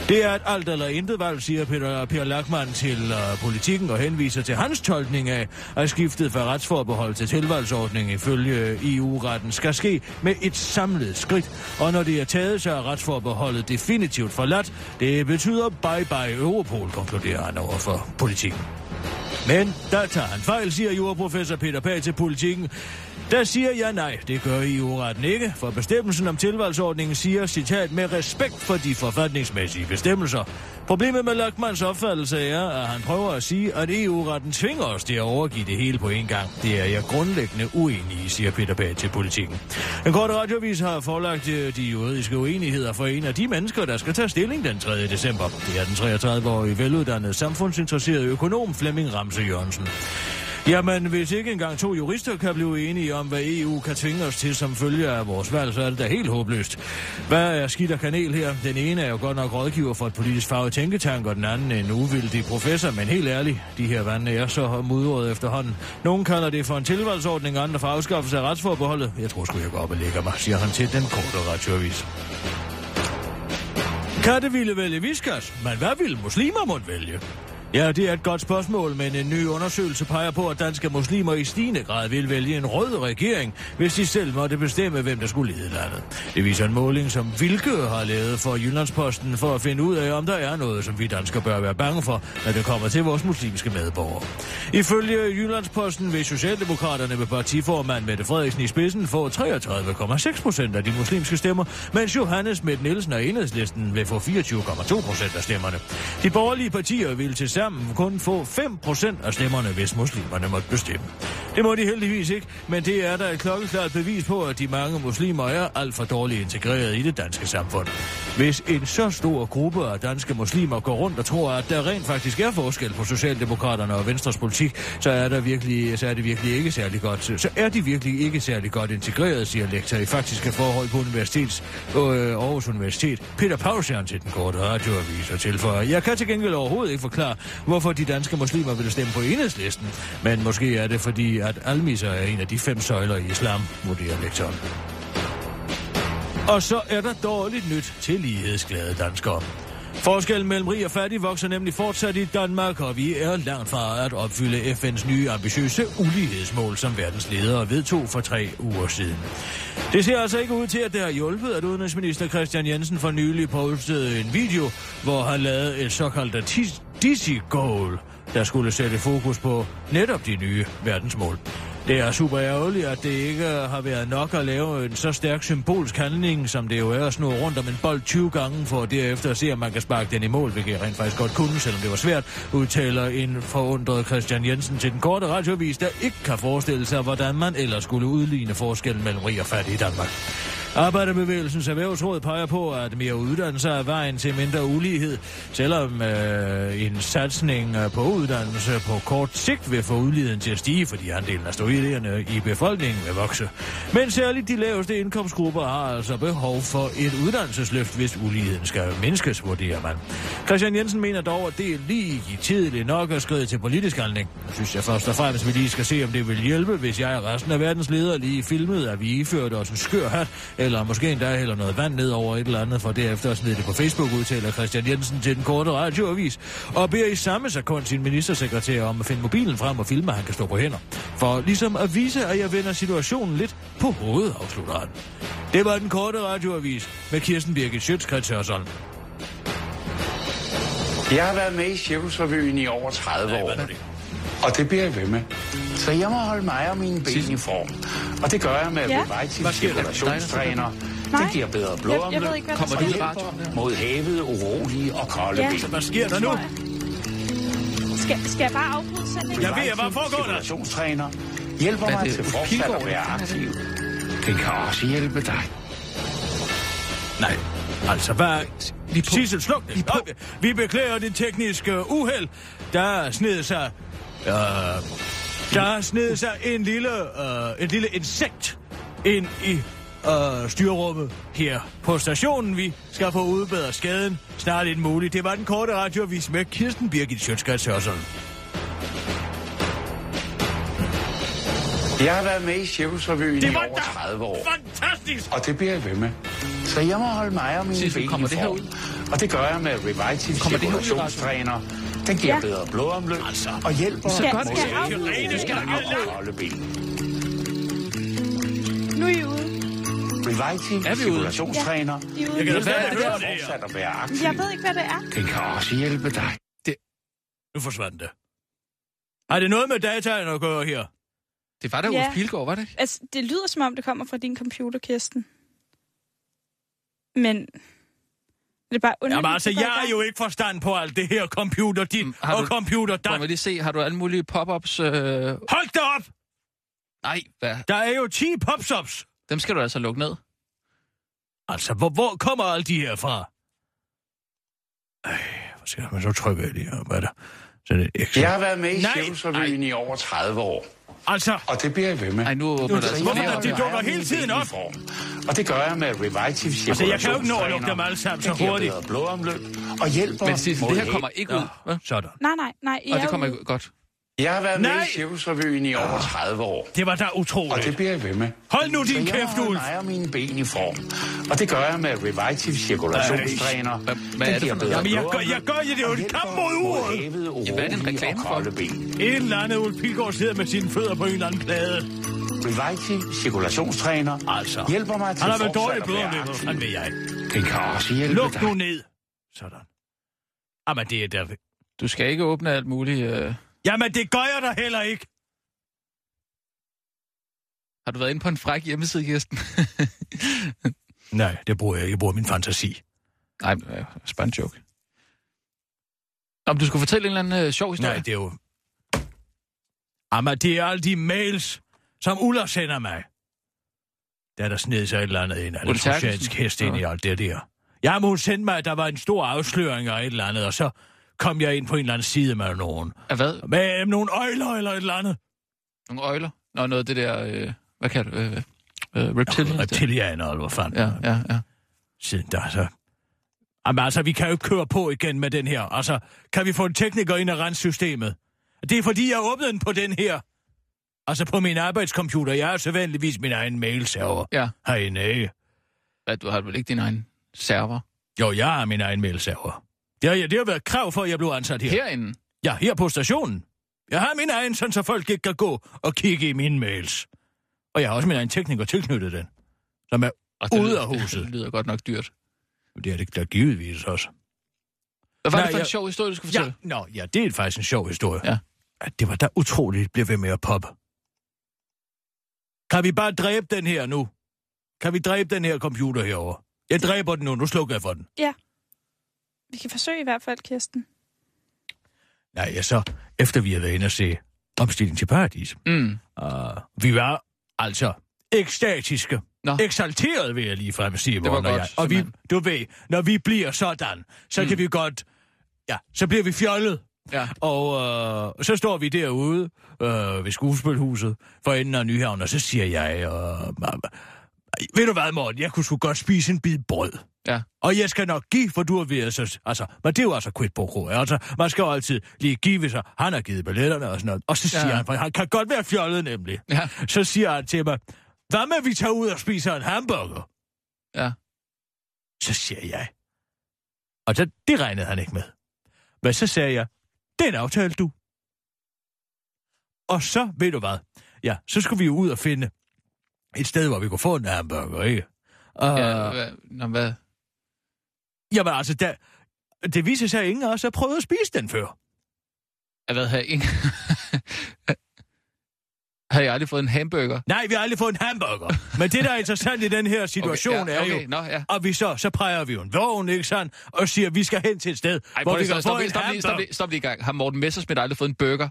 S4: Det er et alt eller intet valg, siger Peter, Per Lachmann til uh, politikken og henviser til hans tolkning af, at skiftet fra retsforbehold til tilvalgsordning ifølge EU-retten skal ske med et samlet skridt. Og når det er taget, så er retsforbeholdet definitivt forladt. Det betyder bye-bye Europol, konkluderer han over for politikken. Men der tager han fejl, siger juraprofessor Peter Pag til politikken. Der siger jeg nej, det gør EU-retten ikke, for bestemmelsen om tilvalgsordningen siger, citat, med respekt for de forfatningsmæssige bestemmelser. Problemet med Lachmans opfattelse er, at han prøver at sige, at EU-retten tvinger os til at overgive det hele på en gang. Det er jeg grundlæggende uenig i, siger Peter Pag til politikken. En kort radiovis har forlagt øh, de juridiske uenigheder for en af de mennesker, der skal tage stilling den 3. december. Det er den 33-årige veluddannede samfundsinteresserede økonom Flemming Ramse Jørgensen. Jamen, hvis ikke engang to jurister kan blive enige om, hvad EU kan tvinge os til som følge af vores valg, så er det da helt håbløst. Hvad er skidt og kanel her? Den ene er jo godt nok rådgiver for et politisk farvet tænketank, og den anden en uvildig professor, men helt ærligt, de her vande er så mudret efterhånden. Nogle kalder det for en tilvalgsordning, andre for afskaffelse af retsforbeholdet. Jeg tror sgu, jeg går op og lægger mig, siger han til den korte radioavis. Katte ville vælge viskas, men hvad ville muslimer måtte vælge? Ja, det er et godt spørgsmål, men en ny undersøgelse peger på, at danske muslimer i stigende grad vil vælge en rød regering, hvis de selv måtte bestemme, hvem der skulle lede landet. Det viser en måling, som Vilke har lavet for Jyllandsposten for at finde ud af, om der er noget, som vi danskere bør være bange for, når det kommer til vores muslimske medborgere. Ifølge Jyllandsposten vil Socialdemokraterne med partiformand Mette Frederiksen i spidsen få 33,6 procent af de muslimske stemmer, mens Johannes Mette Nielsen og Enhedslisten vil få 24,2 procent af stemmerne. De borgerlige partier vil til sammen kun få 5% af stemmerne, hvis muslimerne måtte bestemme. Det må de heldigvis ikke, men det er der et klokkeklart bevis på, at de mange muslimer er alt for dårligt integreret i det danske samfund. Hvis en så stor gruppe af danske muslimer går rundt og tror, at der rent faktisk er forskel på Socialdemokraterne og Venstres politik, så er, der virkelig, så er det virkelig ikke særlig godt. Så er de virkelig ikke særlig godt integreret, siger lektor i faktiske forhold på Universitets, øh, Aarhus Universitet. Peter Pausjern til den korte radioavis og tilføjer. Jeg kan til gengæld overhovedet ikke forklare, hvorfor de danske muslimer vil stemme på enhedslisten. Men måske er det fordi, at almiser er en af de fem søjler i islam, vurderer lektoren. Og så er der dårligt nyt til lighedsglade danskere. Forskellen mellem rig og fattig vokser nemlig fortsat i Danmark, og vi er langt fra at opfylde FN's nye ambitiøse ulighedsmål, som verdens ledere vedtog for tre uger siden. Det ser altså ikke ud til, at det har hjulpet, at udenrigsminister Christian Jensen for nylig postede en video, hvor han lavede et såkaldt Dizzy-goal, der skulle sætte fokus på netop de nye verdensmål. Det er super ærgerligt, at det ikke har været nok at lave en så stærk symbolsk handling, som det jo er at snurre rundt om en bold 20 gange, for derefter at se, om man kan sparke den i mål, hvilket jeg rent faktisk godt kunne, selvom det var svært, udtaler en forundret Christian Jensen til den korte radiovis, der ikke kan forestille sig, hvordan man ellers skulle udligne forskellen mellem rig og fattig i Danmark. Arbejderbevægelsens erhvervsråd peger på, at mere uddannelse er vejen til mindre ulighed, selvom øh, en satsning på uddannelse på kort sigt vil få uligheden til at stige, fordi andelen af familierne i befolkningen vil vokse. Men særligt de laveste indkomstgrupper har altså behov for et uddannelsesløft, hvis uligheden skal mindskes, vurderer man. Christian Jensen mener dog, at det er lige tidligt nok at skride til politisk handling. Jeg synes jeg først og fremmest, vi lige skal se, om det vil hjælpe, hvis jeg og resten af verdens ledere lige filmede, at vi iførte os en skør hat, eller måske endda hælder noget vand ned over et eller andet, for derefter at smide det på Facebook, udtaler Christian Jensen til den korte radioavis, og beder i samme sekund sin ministersekretær om at finde mobilen frem og filme, at han kan stå på hænder. For ligesom at vise, at jeg vender situationen lidt på hovedet, afslutter han. Det var den korte radioavis med Kirsten Birgit Schøtzgrads Hørsholm.
S7: Jeg har været med i Cirkusrevyen i over 30 år. Og det bliver jeg ved med. Så jeg må holde mig og mine ben i form. Og det gør jeg med
S8: Ja.
S7: Revitive
S5: Hvad sker der?
S7: cirkulationstræner.
S8: Nej.
S7: Det giver bedre
S8: Jeg, jeg
S7: blodomløb.
S8: ved ikke, hvad
S5: Kommer du radioen
S7: mod havet, urolige og kolde
S8: Ja.
S7: ben.
S4: Hvad sker der nu?
S8: Jeg. Skal, skal jeg bare afbryde sætningen?
S4: Jeg ved, hvad foregår der?
S7: Hjælper
S5: Hvad er
S7: mig
S5: det?
S7: til fortsat at være aktiv. Det kan også hjælpe dig.
S4: Nej, altså hvad...
S5: På.
S4: Sissel, sluk det.
S5: På.
S4: Nå, Vi beklager det tekniske uheld. Der sned sig... Øh, der sned sig en lille, øh, en lille insekt ind i øh, styrrummet her på stationen. Vi skal få udbedret skaden snart inden muligt. Det var den korte radioavis med Kirsten Birgit Sjøtskrets Hørsholm.
S7: Jeg har været med i Cirkusrevyen i
S4: Det
S7: over 30 år.
S4: fantastisk!
S7: Og det bliver jeg ved med. Så jeg må holde mig og mine ben
S5: kommer
S7: i
S5: det her ud?
S7: Og det gør jeg med Revitive
S5: Kommer det
S7: cirkulationstræner. Den giver
S8: Ja.
S7: bedre blodomløb
S4: Altså.
S7: og hjælper
S8: Skal-
S7: mod
S8: skal jeg
S4: Irene, skal
S7: kolde ben.
S8: Nu er I ude.
S7: Revitive
S5: Er vi ude?
S7: cirkulationstræner.
S8: Er ude.
S4: Jeg kan da
S5: er det?
S4: det her.
S7: Fortsat at være aktiv.
S8: Jeg ved ikke, hvad det er.
S7: Den kan også hjælpe dig.
S4: Nu forsvandt det. Har det noget med dataen at gøre her?
S5: Det var da
S8: Ja.
S5: Ulf Pilgaard, var det ikke?
S8: Altså, det lyder som om, det kommer fra din computer, Kirsten. Men det er bare underligt.
S4: Jamen altså, jeg er jo ikke forstand på alt det her computer dit
S5: Mm, har
S4: og
S5: du-
S4: computer
S5: Må
S4: dat.
S5: vi lige se, har du alle mulige pop-ups? Øh...
S4: Hold da op!
S5: Nej, hvad?
S4: Der er jo 10 popsops.
S5: Dem skal du altså lukke ned.
S4: Altså, hvor, hvor kommer alle de her fra? Ej, hvor skal man så trykke af det her? Hvad er der? Så er det ekstra.
S7: Jeg har været med i
S4: Nej,
S7: Cirkusrevyen i over 30 år.
S4: Altså,
S7: Og det bliver jeg ved med.
S5: Nej, nu åbner der altså
S4: hvorfor er det dukker hele tiden op?
S7: form. Og det gør jeg med Revitive
S4: Altså, jeg kan jo ikke nå at lukke dem alle sammen så
S7: Det giver
S4: hurtigt.
S7: bedre blodomløb og hjælper
S5: Men det her kommer ikke ud. Hvad?
S4: sådan.
S8: Nej, nej, nej.
S5: Og det kommer ikke godt.
S7: Jeg har været med
S4: Nej.
S7: i Cirkusrevyen i over 30 år.
S4: Det var da
S7: Og det
S4: utroligt.
S7: bliver jeg ved med.
S4: Hold nu din
S7: jeg
S4: kæft, Ulf.
S7: mig og mine ben i form. Og det gør jeg med Revitive cirkulationstræner.
S5: Hvad- hvad er det for noget?
S4: Jamen, jeg gør, jeg gør det, det er jo en kamp mod uret.
S5: Ja, hvad er det en reklame for?
S7: Ben.
S4: En eller anden Ulf Pilgaard sidder med sine fødder på en eller anden plade.
S7: Revitive cirkulationstræner
S4: Altså.
S7: hjælper mig til
S4: Han har dårligt
S7: at
S4: blod, han ved jeg.
S7: Den kan også hjælpe
S4: Luk
S7: dig.
S4: nu ned. Sådan. Jamen, det er der...
S5: Du skal ikke åbne alt muligt. Øh...
S4: Jamen, det gør jeg da heller ikke.
S5: Har du været inde på en fræk hjemmeside, Kirsten? [LAUGHS]
S4: Nej, det bruger jeg ikke. Jeg bruger min fantasi.
S5: Nej, øh, spænd joke. Om du skulle fortælle en eller anden øh, sjov historie?
S4: Nej, det er jo... Jamen, det er alle de mails, som Ulla sender mig. Der er der sned sig et eller andet ind,
S5: Terkelsen?
S4: socialsk hest ind i alt det der. Ja, men hun sendte mig, at der var en stor afsløring af et eller andet, og så kom jeg ind på en eller anden side med nogen.
S5: Af hvad?
S4: Med øh, nogle øjler eller et eller andet.
S5: Nogle øjler? Nå, noget af det der... Øh... Hvad kan du? Øh... Øh, reptilian?
S4: Reptilianer, eller hvad fanden.
S5: Ja, ja, ja.
S4: Siden der, så... Jamen altså, vi kan jo ikke køre på igen med den her. Altså, kan vi få en tekniker ind og rense systemet? Det er fordi, jeg åbnede den på den her. Altså på min arbejdscomputer. Jeg har så vanligvis min egen mailserver
S5: Ja.
S4: herinde?
S5: Hvad, du har vel ikke din egen server?
S4: Jo, jeg har min egen mailserver. Det har, det har været krav for, at jeg blev ansat her.
S5: Herinde?
S4: Ja, her på stationen. Jeg har min egen, sådan så folk ikke kan gå og kigge i mine mails. Og jeg har også min egen tekniker tilknyttet den, som er
S5: Og
S4: ude af huset. [LAUGHS]
S5: Det lyder godt nok dyrt.
S4: Det er det der givetvis også.
S5: Hvad var
S4: Nej,
S5: det for en
S4: jeg-
S5: sjov historie, du skulle
S4: Ja,
S5: fortælle?
S4: nå, ja, det er faktisk en sjov historie.
S5: Ja.
S4: At det var da utroligt, det blev ved med at poppe. Kan vi bare dræbe den her nu? Kan vi dræbe den her computer herover? Jeg dræber den nu, nu slukker jeg for den.
S8: Vi kan forsøge i hvert fald, Kirsten.
S4: Nej, ja, så efter vi har været inde og se Omstilling til Paradis.
S5: Mm.
S4: Uh, vi var altså ekstatiske.
S5: Nå.
S4: Eksalteret, vil jeg lige frem sige,
S5: var
S4: og
S5: godt,
S4: jeg. Og vi, du ved, når vi bliver sådan, så mm. kan vi godt... Ja, så bliver vi fjollet.
S5: Ja.
S4: Og øh, så står vi derude øh, ved skuespilhuset for enden af Nyhavn, og så siger jeg, øh, ved du hvad, Morten, jeg kunne sgu godt spise en bid brød.
S5: Ja.
S4: Og jeg skal nok give, for du har været så... Altså, men det er jo altså quid pro quo. Altså, man skal jo altid lige give, hvis han har givet billetterne og sådan noget. Og så siger
S5: Ja.
S4: han, for han kan godt være fjollet nemlig.
S5: Ja.
S4: Så siger han til mig, hvad med, vi tager ud og spiser en hamburger?
S5: Ja.
S4: Så siger jeg. Og så, det regnede han ikke med. Men så sagde jeg, det er en aftale, du. Og så, ved du hvad, ja, så skulle vi jo ud og finde et sted, hvor vi kunne få en hamburger, ikke? Uh,
S5: ja hvad, nå, hvad?
S4: Jamen altså, der, det viser sig, at ingen af os har prøvet at spise den før.
S5: Jeg ved, havde ingen... [LAUGHS] havde jeg aldrig fået en hamburger?
S4: Nej, vi har aldrig fået en hamburger. Men det, der er interessant i den her situation,
S5: okay, ja,
S4: er
S5: okay,
S4: jo,
S5: Nå, ja.
S4: og vi så, så præger vi jo en vogn, ikke sandt? Og siger, at vi skal hen til et sted,
S5: Ej,
S4: hvor vi kan
S5: stop,
S4: få
S5: stop,
S4: en
S5: stop, lige, stop,
S4: hamburger.
S5: lige, stop lige i gang. Har Morten Messersmith aldrig fået en burger?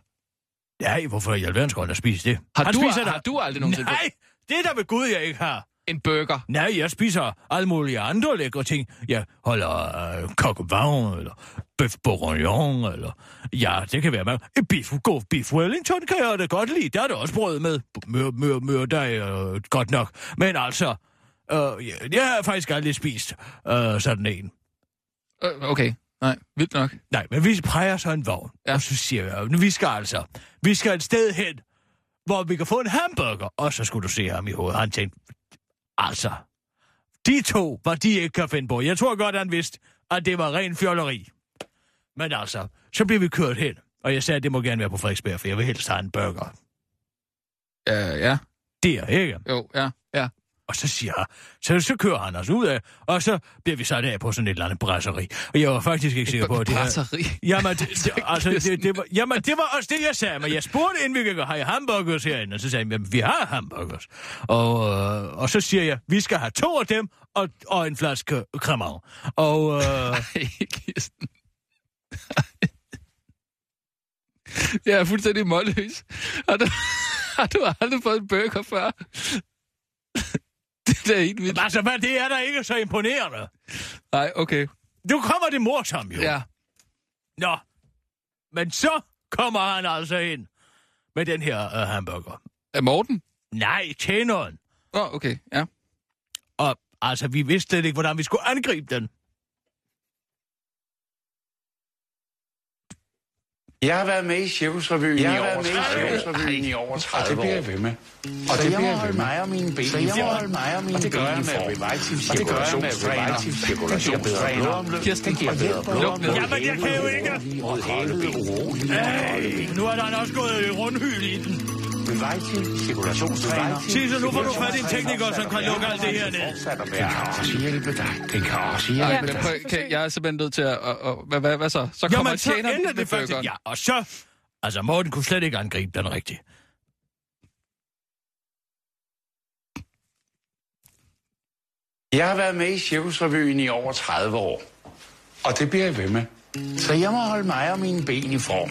S4: Nej, hvorfor i alverden skulle han have spist det?
S5: Har,
S4: han
S5: du,
S4: spiser
S5: har
S4: da-
S5: du aldrig nogensinde
S4: Nej, det er der ved Gud, jeg ikke har.
S5: en burger?
S4: Nej, jeg spiser alle mulige andre lækre ting. Jeg holder øh, vin, eller bøf bourguignon, eller... Ja, det kan være med. En beef, god beef Wellington kan jeg da godt lide. Der er der også brød med. Mør, mør, mør, der er øh, godt nok. Men altså, øh, jeg, jeg har faktisk aldrig spist øh, sådan en.
S5: Øh, okay, nej, vildt nok.
S4: Nej, men vi præger så en vogn.
S5: Ja.
S4: Og så siger jeg, nu vi skal altså, vi skal et sted hen, hvor vi kan få en hamburger. Og så skulle du se ham i hovedet. Han tænkte, altså, de to var de ikke kan finde på. Jeg tror godt, han vidste, at det var ren fjolleri. Men altså, så blev vi kørt hen. Og jeg sagde, at det må gerne være på Frederiksberg, for jeg vil helst have en burger.
S5: Ja, ja,
S4: Der, ikke?
S5: jo, ja.
S4: Og så siger jeg, så, så kører han os ud af, og så bliver vi sat af på sådan et eller andet brasseri. Og jeg var faktisk ikke sikker på, at det her...
S5: Brasseri?
S4: Jamen, det, det, [LAUGHS] altså, det, det var, jamen, det var også det, jeg sagde. Men jeg spurgte, inden vi gik, har I hamburgers herinde? Og så sagde jamen, vi har hamburgers. Og, øh, og så siger jeg, vi skal have to af dem, og, og en flaske cremant. Og... Øh. [LAUGHS] [LAUGHS]
S5: Jeg er fuldstændig målløs. Har du, har du aldrig fået en burger før? [LAUGHS] Det er helt vildt.
S4: altså, hvad, det er da ikke så imponerende.
S5: Nej, okay.
S4: Nu kommer det morsomt, jo.
S5: Ja.
S4: Nå, men så kommer han altså ind med den her uh, hamburger.
S5: Er Morten?
S4: Nej, tjeneren.
S5: Åh, oh, okay, ja.
S4: Og altså, vi vidste slet ikke, hvordan vi skulle angribe den.
S7: Jeg har været med i Cirkusrevyen i, over 30 i over 30 år. Og det bliver jeg ved med. Og det bliver jeg ved mig og mine ben. Så jeg må holde mig og mine ben. Og det gør jeg med Revitive Cirkulationstræner. Det giver bedre blodomløb.
S5: Kirsten,
S7: Det giver bedre blodomløb.
S4: Jamen, jeg kan jo ikke. Nu er der også gået i rundhyl i den.
S7: Cirkulationstræner.
S4: Sig så, nu får du fat i en tekniker, som kan lukke alt det her ned.
S7: Den kan også hjælpe dig. Den kan også hjælpe dig.
S5: prøv, jeg er simpelthen nødt til at... Og, og, hvad, hvad, hvad så? Så kommer
S4: Jamen, så ender det faktisk. Ja, og så... Altså, Morten kunne slet ikke angribe den rigtigt.
S7: Jeg har været med i Cirkusrevyen i over 30 år. Og det bliver jeg ved med. Så jeg må holde mig og mine ben i form.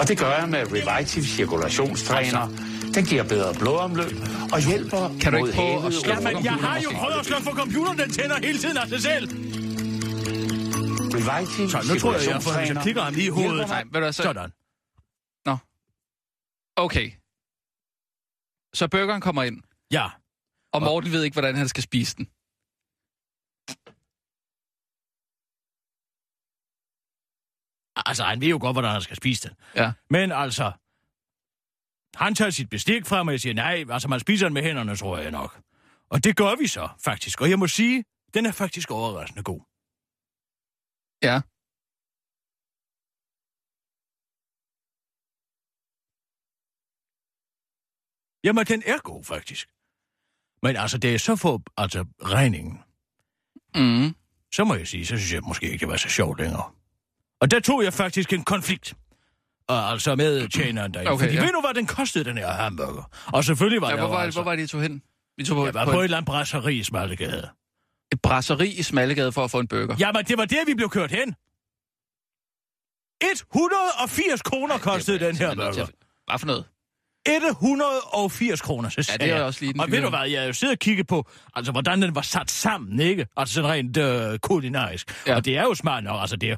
S7: Og det gør jeg med Revitive Cirkulationstræner. Den giver bedre blodomløb og hjælper
S5: Kan du ikke prøve at slukke
S4: Jamen, jeg har jo prøvet at slå for computeren, den tænder hele tiden af sig selv.
S7: Revitive
S4: Så nu tror jeg, jeg hvis jeg klikker ham lige i hovedet.
S5: Nej, ved du så...
S4: Sådan.
S5: Okay. Så burgeren kommer ind,
S4: Ja.
S5: og Morten ved ikke, hvordan han skal spise den.
S4: Altså, han ved jo godt, hvordan han skal spise den.
S5: Ja.
S4: Men altså, han tager sit bestik frem, og jeg siger, nej, altså man spiser den med hænderne, tror jeg nok. Og det gør vi så, faktisk. Og jeg må sige, den er faktisk overraskende god.
S5: Ja.
S4: Jamen, den er god, faktisk. Men altså, det er så få, altså, regningen.
S5: Mm.
S4: Så må jeg sige, så synes jeg måske ikke, det var så sjovt længere. Og der tog jeg faktisk en konflikt. Og altså med tjeneren derinde.
S5: Okay,
S4: Fordi
S5: ja.
S4: ja. ved du, hvad den kostede, den her hamburger? Og selvfølgelig var
S5: Ja,
S4: det
S5: hvor, var,
S4: altså...
S5: hvor var det, I tog hen? Vi tog på,
S4: Jeg var
S5: på
S4: på et eller andet brasseri i Smallegade.
S5: et brasseri i Smallegade for at få en burger.
S4: Jamen, det var der, vi blev kørt hen. 180 kroner kostede den her burger.
S5: Hvad for noget?
S4: 180 kroner, så sagde
S5: det er også lige den
S4: Og ved du hvad, jeg har jo siddet og kigget på, altså hvordan den var sat sammen, ikke? Altså sådan rent øh, kulinarisk.
S5: Ja.
S4: Ja. Og det er jo smart nok, altså det er,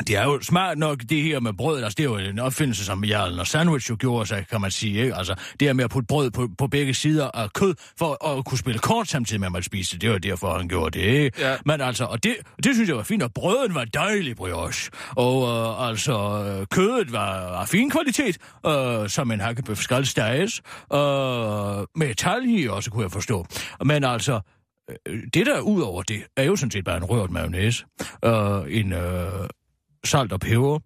S4: det er jo smart nok, det her med brød, altså det er jo en opfindelse, som Jarl og Sandwich jo gjorde sig, kan man sige, ikke? Altså det her med at putte brød på, på begge sider af kød, for at kunne spille kort samtidig med, at man spiser det, det var derfor, han gjorde det, ikke?
S5: Ja.
S4: Men altså, og det, det synes jeg var fint, og brøden var dejlig brioche, og øh, altså, kødet var af fin kvalitet, øh, som en hakkebøf skal steges, øh, med talje i også, kunne jeg forstå. Men altså, øh, det der ud over det, er jo sådan set bare en rørt mayonnaise, øh, en øh, salt og peber.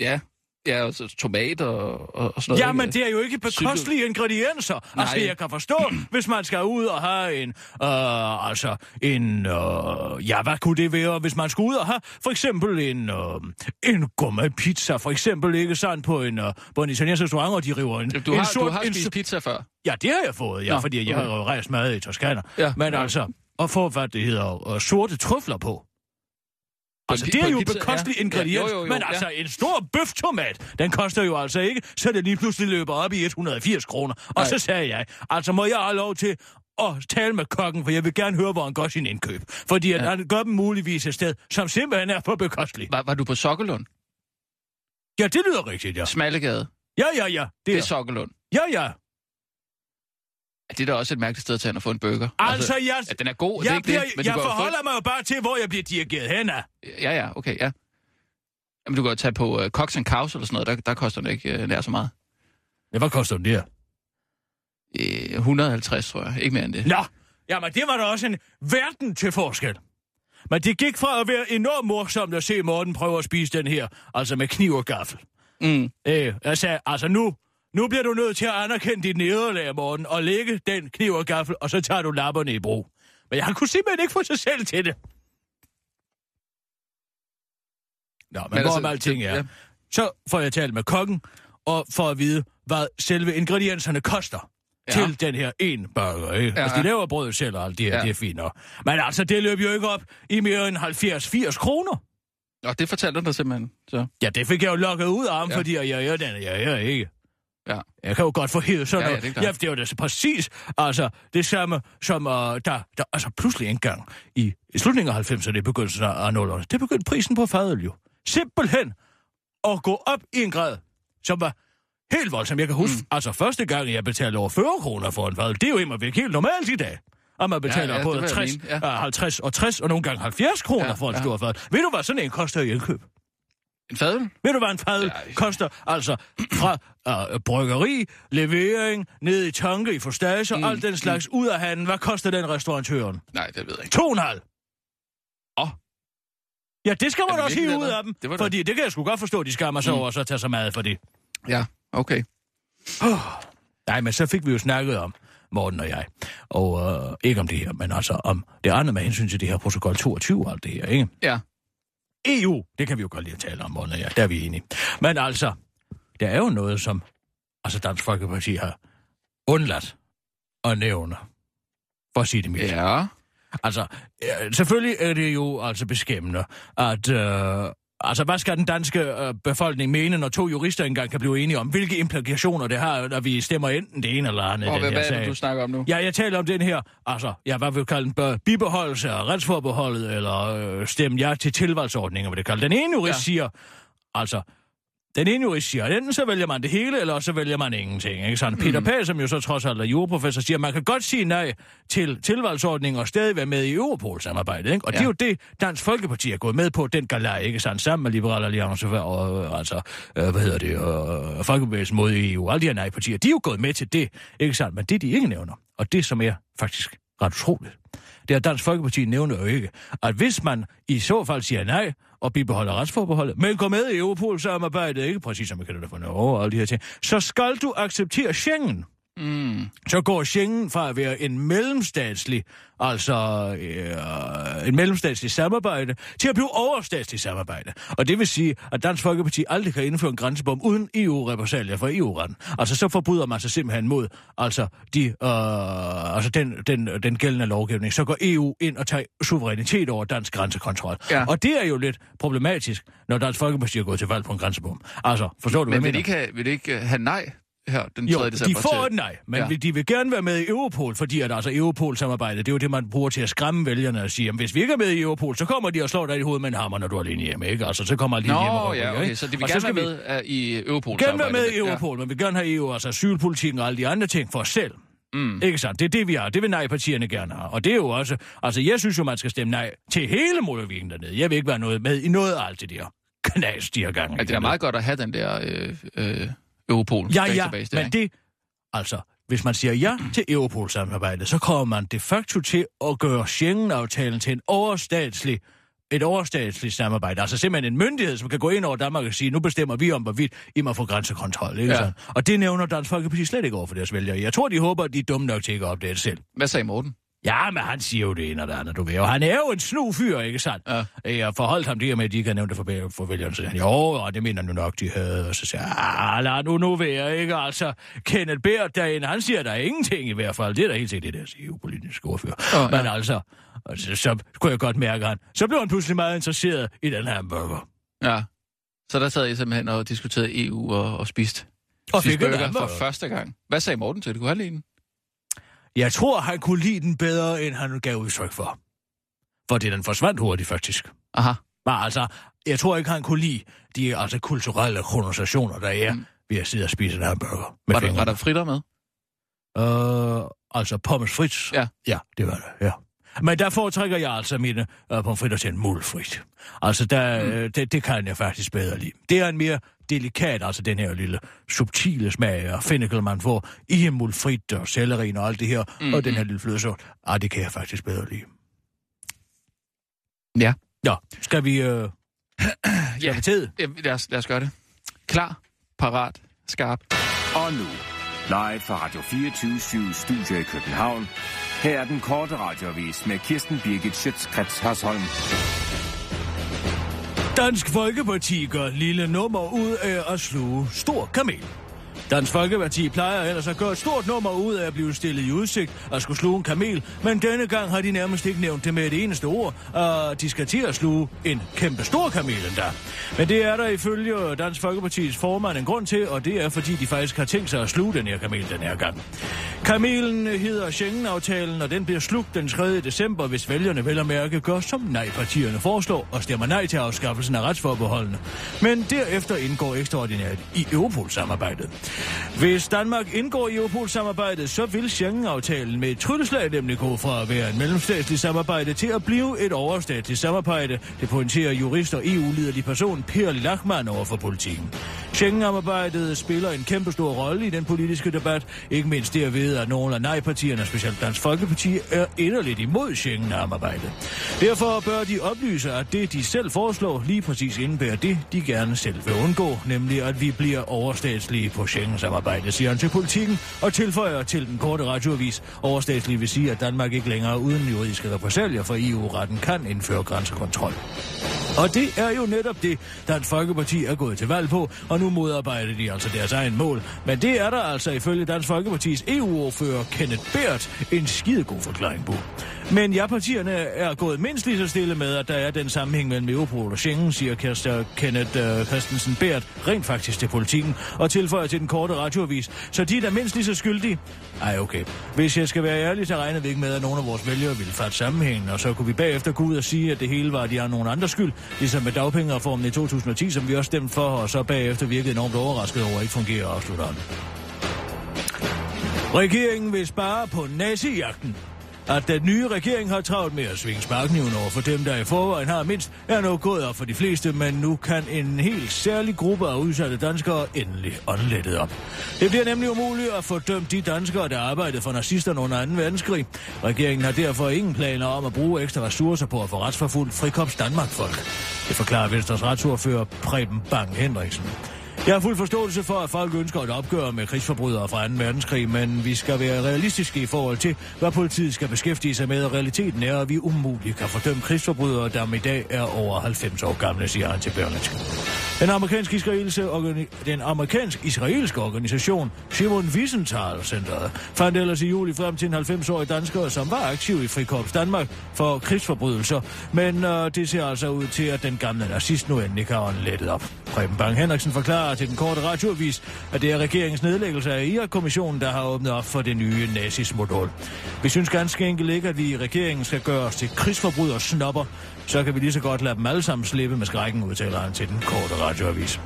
S5: Ja. Ja, og så tomat og, og, og sådan noget.
S4: Jamen,
S5: ikke?
S4: det er jo ikke bekostelige ingredienser. Nej. Altså, jeg kan forstå, hvis man skal ud og have en, øh, altså, en, øh, ja, hvad kunne det være, hvis man skulle ud og have, for eksempel en, øh, en gourmet pizza, for eksempel, ikke sandt, på en, øh, på en italiensk restaurant, og de river en,
S5: Du
S4: en
S5: har,
S4: sort,
S5: du har
S4: en,
S5: spist pizza før.
S4: Ja, det har jeg fået, ja,
S5: Nå,
S4: fordi jeg
S5: okay.
S4: har jo rejst meget i Toskana.
S5: Ja.
S4: Men
S5: Ja.
S4: altså, at få, hvad det hedder, øh, sorte trøfler på. Altså, det er jo bekostelig
S5: ja.
S4: ingrediens,
S5: Ja, jo, jo, jo,
S4: men
S5: ja.
S4: altså, en stor bøftomat, den koster jo altså ikke, så det lige pludselig løber op i 180 kroner. Og
S5: Nej.
S4: så sagde jeg, altså må jeg have lov til at tale med kokken, for jeg vil gerne høre, hvor han gør sin indkøb. Fordi
S5: Ja.
S4: han gør dem muligvis et sted, som simpelthen er for bekostelig.
S5: Var, var du på Sokkelund?
S4: Ja, det lyder rigtigt, ja.
S5: Smallegade.
S4: Ja, ja, ja. Det
S5: Det er
S4: er,
S5: Sokkelund.
S4: ja, ja.
S5: Det er da også et mærkeligt sted at tage og få en burger.
S4: Altså, jeg,
S5: ja, den er god, det er
S4: jeg,
S5: ikke
S4: bliver,
S5: det, men
S4: jeg
S5: jo få...
S4: forholder mig jo bare til, hvor jeg bliver dirigeret hen af.
S5: Ja, ja, okay, ja. Jamen, du kan jo tage på uh, Cox and Cows eller sådan noget, der, der koster den ikke uh, nær så meget.
S4: Ja, hvad koster den der?
S5: Uh, 150, tror jeg. Ikke mere end det.
S4: Nå, jamen det var da også en verden til forskel. Men det gik fra at være enormt morsomt at se Morten prøve at spise den her, altså med kniv og gaffel.
S5: Mm.
S4: Øh, jeg sagde, altså nu, nu bliver du nødt til at anerkende dit nederlag, Morten, og lægge den kniv og gaffel, og så tager du lapperne i brug. Men jeg kunne simpelthen ikke få sig selv til det. Nå, men, men
S5: altså,
S4: hvorom alting er,
S5: ja.
S4: så får jeg talt med kokken, og for at vide, hvad selve ingredienserne koster
S5: Ja.
S4: til den her en burger. Ikke?
S5: Ja,
S4: altså, de laver brød selv og alt det her,
S5: Ja.
S4: det er fint nok. Men altså, det løb jo ikke op i mere end 70-80 kroner.
S5: Og det fortalte han dig simpelthen. Så.
S4: Ja, det fik jeg jo lukket ud af ham,
S5: Ja.
S4: fordi jeg, jeg, jeg, den, jeg, jeg ikke.
S5: Ja.
S4: Jeg kan jo godt få hævet sådan
S5: Ja, ja,
S4: noget.
S5: det er
S4: ja, det er jo da så præcis altså, det samme, som uh, der, der altså pludselig engang i, i slutningen af 90'erne, i begyndelsen af 0'erne, det begyndte prisen på fadøl jo. Simpelthen at gå op i en grad, som var helt voldsom. Jeg kan huske, mm. altså første gang, jeg betalte over 40 kroner for en fadøl, det er jo immer væk helt normalt i dag. Og man betaler
S5: ja,
S4: ja, både
S5: vil jeg
S4: 60,
S5: mene, ja.
S4: ja. 50 og 60, og nogle gange 70 kroner
S5: Ja,
S4: ja, for en
S5: ja.
S4: stor fadøl. Ved du hvad, sådan en koster i indkøb?
S5: En fadøl?
S4: Ved du, hvad en fadøl
S5: Ja,
S4: koster? Altså fra uh, bryggeri, levering, ned i tanke, i forstager,
S5: Mm,
S4: mm, alt den slags ud af handen. Hvad koster den restaurantøren?
S5: Nej, det ved jeg ikke.
S4: To og en halv.
S5: Åh.
S4: Ja, det skal man
S5: det
S4: også hive ud
S5: det,
S4: af dem.
S5: det
S4: fordi det kan jeg sgu godt forstå, de skammer sig
S5: Mm.
S4: mm. over, og så tage sig mad for det.
S5: Ja, okay.
S4: Nej, men så fik vi jo snakket om, Morten og jeg, og øh, ikke om det her, men altså om det andet med hensyn til det her protokol 22 og alt det her, ikke?
S5: Ja.
S4: EU, det kan vi jo godt lide at tale om, og jeg, der er vi enige. Men altså, der er jo noget, som altså Dansk Folkeparti har undladt at nævne, for at sige det mildt.
S5: Ja.
S4: Altså, selvfølgelig er det jo altså beskæmmende, at... Øh, altså, hvad skal den danske øh, befolkning mene, når to jurister engang kan blive enige om, hvilke implikationer det har, når vi stemmer enten det ene eller andet?
S5: Og hvad, hvad er det, du snakker om nu?
S4: Ja, jeg taler om den her, altså, ja, hvad vil kalde den, bibeholdelse af retsforbeholdet, eller øh, stemme ja til tilvalgsordninger, hvad det kalder. Den ene jurist
S5: ja.
S4: siger, altså, den ene jurist siger, at enten så vælger man det hele, eller så vælger man ingenting. Ikke sådan? Mm. Peter Pag, som jo så trods alt er juraprofessor, siger, at man kan godt sige nej til tilvalgsordninger og stadig være med i Europol-samarbejdet. Ikke? Og ja. det er jo det, Dansk Folkeparti er gået med på, den galej, ikke sandt? Sammen med Liberal Alliance og øh, altså, øh, hvad hedder det, øh, Folkebevægelsen mod EU, alle de her nej-partier, de er jo gået med til det, ikke sandt? Men det, de ikke nævner, og det, som er faktisk ret utroligt, det er, at Dansk Folkeparti nævner jo ikke, at hvis man i så fald siger nej, og bibeholder retsforbeholdet, men går med i Europol-samarbejdet, ikke? Præcis som man kan det for Norge og alle de her ting, så skal du acceptere Schengen.
S5: Mm.
S4: Så går Schengen fra at være en mellemstatslig, altså øh, en mellemstatslig samarbejde, til at blive overstatslig samarbejde. Og det vil sige, at Dansk Folkeparti aldrig kan indføre en grænsebom uden EU-repressalier fra EU-retten. Altså så forbryder man sig simpelthen mod altså, de, øh, altså den, den, den gældende lovgivning. Så går EU ind og tager suverænitet over dansk grænsekontrol.
S5: Ja.
S4: Og det er jo lidt problematisk, når Dansk Folkeparti er gået til valg på en grænsebom. Altså, forstår du, hvad
S5: Men
S4: jeg
S5: vil
S4: mener?
S5: de, ikke have, vil ikke have nej her den 3.
S4: Jo,
S5: december?
S4: de får
S5: til?
S4: nej, men
S5: Ja.
S4: ja. de vil gerne være med i Europol, fordi at altså Europol-samarbejdet, det er jo det, man bruger til at skræmme vælgerne og sige, at hvis vi ikke er med i Europol, så kommer de og slår dig i hovedet med en hammer, når du er alene hjemme, ikke? Altså, så kommer alle
S5: Nå,
S4: hjem og
S5: ja, okay, så de vil
S4: og
S5: gerne være
S4: vi
S5: med uh, i Europol.
S4: gerne være med i Europol, men vi vil gerne have EU, altså asylpolitikken og alle de andre ting for os selv.
S5: Mm.
S4: Ikke sandt? Det er det, vi har. Det vil nej-partierne gerne have. Og det er jo også... Altså, jeg synes jo, man skal stemme nej til hele motorvigen dernede. Jeg vil ikke være noget med i noget af alt det der knas, de har gang i
S5: Ja, det er meget godt at have den der øh, øh, Europol
S4: Ja, ja,
S5: database der,
S4: men det... Altså, hvis man siger ja til Europol-samarbejdet, så kommer man de facto til at gøre Schengen-aftalen til en overstatslig et overstatsligt samarbejde. Altså simpelthen en myndighed, som kan gå ind over Danmark og sige, nu bestemmer vi om, hvorvidt I må få grænsekontrol. Ikke
S5: Ja.
S4: ja. Og det nævner Dansk Folkeparti slet ikke over for deres vælgere. Jeg tror, de håber, at de er dumme nok til ikke at opdage det selv.
S5: Hvad sagde Morten?
S4: Ja, men han siger jo det ene og det andet, du ved. Og han er jo en snu fyr, ikke sandt?
S5: Ja.
S4: Jeg forholdt ham det her med, at de ikke har nævnt det for, for vælgerne. Så siger han, jo, og det mener han jo nok, de havde. Og så siger jeg, ah, lad nu nu være, ikke? Altså, Kenneth Bært derinde, han siger, der er ingenting i hvert fald. Det er da helt sikkert det der EU-politiske ordfører.
S5: Åh,
S4: Oh,
S5: ja.
S4: Men altså, altså, så kunne jeg godt mærke, han, så blev han pludselig meget interesseret i den her burger.
S5: Ja. Så der sad I simpelthen og diskuterede EU og, og spiste,
S4: Og fik
S5: burger
S4: hamburger.
S5: for første gang. Hvad sagde Morten til det? Kunne han lide den?
S4: Jeg tror, han kunne lide den bedre, end han gav udtryk for. Fordi den forsvandt hurtigt, faktisk.
S5: Aha.
S4: Men altså, jeg tror ikke, han kunne lide de altså, kulturelle konversationer, der er
S5: Mm.
S4: ved at sidde og spise en hamburger. Med
S5: Var der, var der fritter med?
S4: Øh, altså pommes frites?
S5: Ja.
S4: Ja, det var det, ja. Men der foretrækker jeg altså mine øh, pommes frites til en mulfrit. Altså, der, mm. øh, det, det kan jeg faktisk bedre lide. Det er en mere delikat, altså den her lille subtile smag og fennikel, man får i en mulfrit og sellerien og alt det her, mm. og den her lille flødesort. Ah, det kan jeg faktisk bedre lide.
S5: Ja.
S4: Nå, skal vi... Øh, [CLEARS THROAT] skal
S5: Ja.
S4: vi tid?
S5: Ja, lad os, lad os gøre det. Klar, parat, skarp.
S6: Og nu, live fra Radio 24 Studio i København. Her er den korte radiovis med Kirsten Birgit Schøtzgrads Hasholm.
S4: Dansk Folkeparti gør lille nummer ud af at sluge stor kamel. Dansk Folkeparti plejer ellers at gøre et stort nummer ud af at blive stillet i udsigt og skulle sluge en kamel, men denne gang har de nærmest ikke nævnt det med et eneste ord, og de skal til at sluge en kæmpe stor kamel endda. Men det er der ifølge Dansk Folkepartis formand en grund til, og det er fordi de faktisk har tænkt sig at sluge den her kamel den her gang. Kamelen hedder Schengen-aftalen, og den bliver slugt den 3. december, hvis vælgerne vel at mærke gør, som nej-partierne foreslår, og stemmer nej til afskaffelsen af retsforbeholdene. Men derefter indgår ekstraordinært i Europol-samarbejdet. Hvis Danmark indgår i Europol-samarbejdet, så vil Schengen-aftalen med et trylleslag nemlig gå fra at være en mellemstatslig samarbejde til at blive et overstatsligt samarbejde, det pointerer jurist og EU-liderlig person Per Lachmann over for politikken. Schengen-samarbejdet spiller en kæmpe stor rolle i den politiske debat, ikke mindst derved, at nogle af nej-partierne, specielt Dansk Folkeparti, er inderligt imod Schengen-arbejdet. Derfor bør de oplyse, at det, de selv foreslår, lige præcis indebærer det, de gerne selv vil undgå, nemlig at vi bliver overstatslige på Schengen-samarbejdet, siger han til politikken, og tilføjer til den korte radioavis. Overstatslige vil sige, at Danmark ikke længere uden juridiske repræsalier for EU-retten kan indføre grænsekontrol. Og det er jo netop det, Dansk Folkeparti er gået til valg på, og nu modarbejder de altså deres egen mål. Men det er der altså ifølge Dansk Folkepartis EU-ordfører Kenneth Bært en skidegod forklaring på. Men ja, partierne er gået mindst lige så stille med, at der er den sammenhæng mellem Europol og Schengen, siger Kirsten Kenneth uh, Christensen Bært rent faktisk til politikken, og tilføjer til den korte radioavis. Så de er da mindst lige så skyldige. Ej, okay. Hvis jeg skal være ærlig, så regnede vi ikke med, at nogen af vores vælgere ville fatte sammenhængen, og så kunne vi bagefter gå ud og sige, at det hele var, at de har nogen andres skyld, ligesom med dagpengereformen i 2010, som vi også stemte for, og så bagefter virkede enormt overrasket over, at ikke fungerer, afslutter han. Regeringen vil spare på nazijagten. At den nye regering har travlt med at svinge sparkniven over for dem, der i forvejen har mindst, er nok gået op for de fleste, men nu kan en helt særlig gruppe af udsatte danskere endelig åndlettet op. Det bliver nemlig umuligt at få dømt de danskere, der arbejdede for nazisterne under 2. verdenskrig. Regeringen har derfor ingen planer om at bruge ekstra ressourcer på at få retsforfulgt frikops Danmark-folk. Det forklarer Venstres retsordfører Preben Bang Henriksen. Jeg har fuld forståelse for, at folk ønsker et opgør med krigsforbrydere fra 2. verdenskrig, men vi skal være realistiske i forhold til, hvad politiet skal beskæftige sig med, og realiteten er, at vi umuligt kan fordømme krigsforbrydere, der i dag er over 90 år gamle, siger han til Berlingske. Den amerikansk-israelske organi- den amerikansk-israelske organisation Simon Wiesenthal Centeret fandt ellers i juli frem til en 90-årig dansker, som var aktiv i Frikorps Danmark for krigsforbrydelser, men øh, det ser altså ud til, at den gamle nazist nu endelig kan lettet op. Preben Bang Henriksen forklarer til den korte radioavis, at det er regeringens nedlæggelse af Irak-kommissionen, der har åbnet op for det nye nazismodul. Vi synes ganske enkelt ikke, at vi i regeringen skal gøre os til krigsforbryder snopper, så kan vi lige så godt lade dem alle sammen slippe med skrækken, udtaler han til den korte radioavis.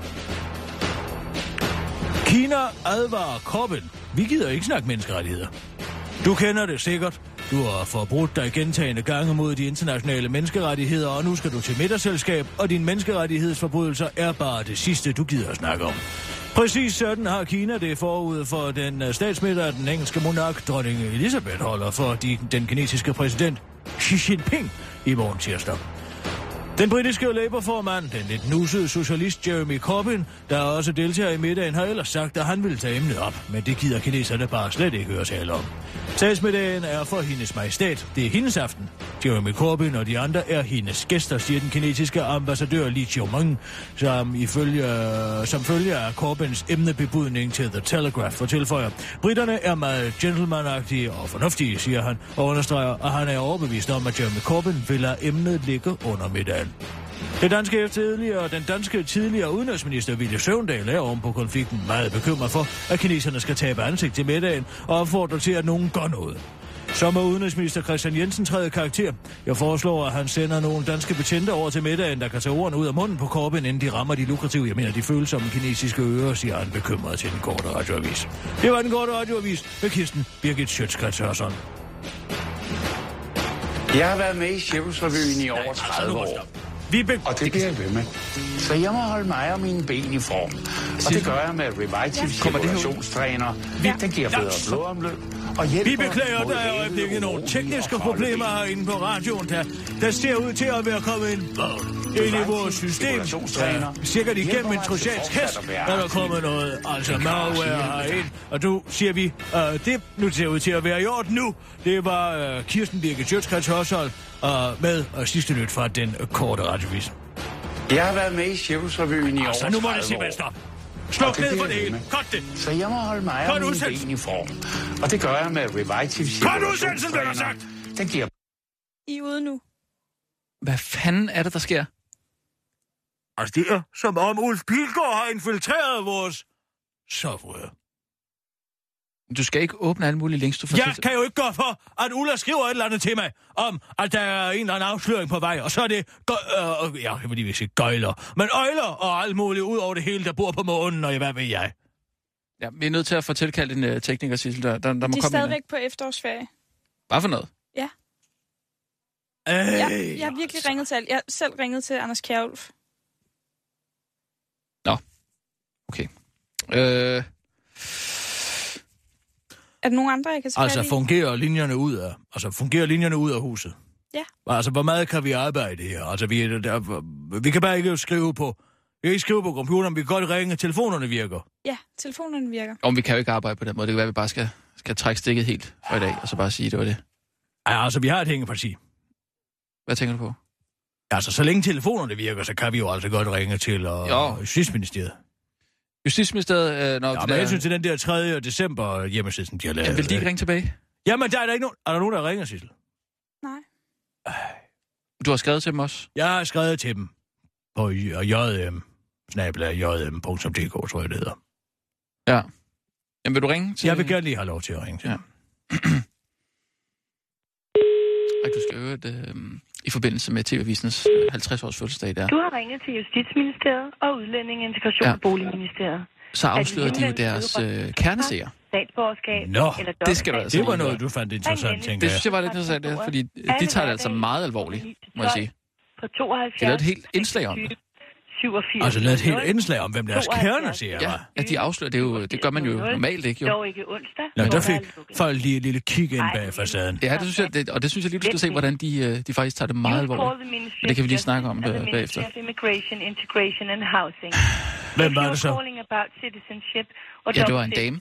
S4: Kina advarer Koppen. Vi gider ikke snakke menneskerettigheder. Du kender det sikkert. Du har forbrudt dig gentagende gange mod de internationale menneskerettigheder, og nu skal du til middagsselskab, og dine menneskerettighedsforbrydelser er bare det sidste, du gider at snakke om. Præcis sådan har Kina det forud for den øh, statsmiddag, den engelske monark, dronning Elisabeth, holder for de, den kinesiske præsident Xi Jinping i morgen tirsdag. Den britiske Labour-formand, den lidt nusede socialist Jeremy Corbyn, der også deltager i middagen, har ellers sagt, at han vil tage emnet op, men det gider kineserne bare slet ikke høre tale om. Tagsmiddagen er for hendes majestæt. Det er hendes aften. Jeremy Corbyn og de andre er hendes gæster, siger den kinesiske ambassadør Li Qiumeng, som, ifølge, som følger af Corbyns emnebebudning til The Telegraph for tilføjer. Britterne er meget gentlemanagtige og fornuftige, siger han, og understreger, at han er overbevist om, at Jeremy Corbyn vil lade emnet ligge under middagen. Den danske tidligere, den danske tidligere udenrigsminister Ville Søvndal er oven på konflikten meget bekymret for, at kineserne skal tabe ansigt til middagen og opfordrer til, at nogen gør noget. Så må udenrigsminister Christian Jensen træde karakter. Jeg foreslår, at han sender nogle danske betjente over til middagen, der kan tage ordene ud af munden på korben, inden de rammer de lukrative, jeg mener de følsomme kinesiske ører, siger han bekymret til den korte radioavis. Det var den korte radioavis med Kirsten Birgit Schøtzgrads Hørsson.
S7: Jeg har været med i Cirkusrevyen i over 30 år.
S4: Vi be-
S7: Og det bliver jeg ved med. Så jeg må holde mig og mine ben i form. Og det gør jeg med Revitive cirkulationstræner. Den giver bedre blodomløb og hjælper
S4: Vi beklager, der er øjeblikket nogle tekniske problemer herinde på radioen, der, der ser ud til at være kommet en ind i vores system. Ja, sikkert igennem en trojansk hest, er der kommet noget, altså malware herind. Og du siger vi, uh, det nu ser ud til at være i orden nu. Det var uh, Kirsten Birke Sjøtskrets Hørsholm uh, med uh, sidste nyt fra den uh, korte radiovis.
S7: Jeg har været med i Cirkusrevyen i
S4: Altså,
S7: over
S4: nu må det
S7: 30
S4: simpelthen stoppe. Sluk
S7: det
S4: ned for det hele. Godt det.
S7: Så jeg må holde mig og mine ben i form. Og det gør jeg med Revitive
S4: Cut udsendelsen, blev der sagt.
S7: Den giver
S8: I er ude nu.
S5: Hvad fanden er det, der sker?
S4: Altså, det er som om Ulf Pilgaard har infiltreret vores software.
S5: Du skal ikke åbne alle mulige links, du får
S4: Jeg kan jo ikke gøre for, at Ulla skriver et eller andet til mig, om at der er en eller anden afsløring på vej, og så er det, gø- øh, ja, jeg vil lige sige gøjler, men øjler og alt muligt ud over det hele, der bor på månen, og hvad ved jeg.
S5: Ja, vi er nødt til at få tilkaldt en uh, tekniker, Sissel. Der, der, der må
S8: De er
S5: komme ind.
S8: stadigvæk på efterårsferie.
S5: Hvad for noget?
S4: Øh,
S8: Jeg, jeg har virkelig ringet til alt. Jeg har selv ringet til Anders Kjærulf.
S5: Okay. Øh,
S8: Er der nogen andre, jeg kan tage
S4: Altså, fungerer linjerne ud af, altså, fungerer linjerne ud af huset?
S8: Ja.
S4: Altså, hvor meget kan vi arbejde her? Altså, vi, er der, vi kan bare ikke skrive på, vi kan ikke skrive på computeren, vi kan godt ringe, telefonerne virker.
S8: Ja, telefonen virker.
S5: om vi kan jo ikke arbejde på den måde. Det kan være, at vi bare skal, skal trække stikket helt for i dag, og så bare sige, at det var det.
S4: Ja, altså, vi har et hængeparti.
S5: Hvad tænker du på?
S4: Altså, så længe telefonerne virker, så kan vi jo altså godt ringe til og,
S5: Jo.
S4: Justitsministeriet.
S5: Justitsministeriet, øh, når
S4: Ja,
S5: det
S4: men jeg
S5: der,
S4: synes til den der 3. december hjemmeside, som de har lavet.
S5: ja, vil de ikke ringe tilbage?
S4: Jamen, der er der ikke nogen... Er der nogen, der ringer, Sissel?
S8: Nej.
S5: Du har skrevet til dem også?
S4: Jeg har skrevet til dem på jm, snabla jm.dk, tror jeg det hedder.
S5: Ja. Jamen, vil du ringe til...
S4: Jeg vil gerne lige have lov til at ringe til
S5: Ja. [CLEARS THROAT] Ej, du skal øve det, øh, i forbindelse med TV-avisens øh, 50-års fødselsdag der.
S9: Du har ringet til Justitsministeriet og Udlændinge, Integration
S5: Ja.
S9: og Boligministeriet.
S5: Så afslørede de jo deres øh, kerneseer.
S9: Statsborgerskab
S4: Nå,
S9: eller
S5: det skal du altså
S4: Det var noget, du fandt interessant, tænker
S5: Det synes jeg var lidt interessant, ja, fordi øh, de tager det altså meget alvorligt, må jeg sige.
S9: På 72,
S5: De lavede et helt indslag om det.
S9: 87,
S4: Altså, lavet et helt indslag om, hvem deres kerne siger,
S5: Ja, ja, de afslører det jo. Det gør man jo normalt ikke, jo.
S9: Dog ikke onsdag.
S4: Nå, der
S9: er
S4: fik folk lige et lille kig ind bag facaden.
S5: Ja, det synes jeg, det, og det synes jeg lige, du skal se, hvordan de, øh, de faktisk tager det meget alvorligt. Men det kan vi lige snakke om,
S9: the
S5: bagefter.
S9: Immigration, Integration and Housing.
S4: Hvem var det så?
S5: Ja, det var en dame,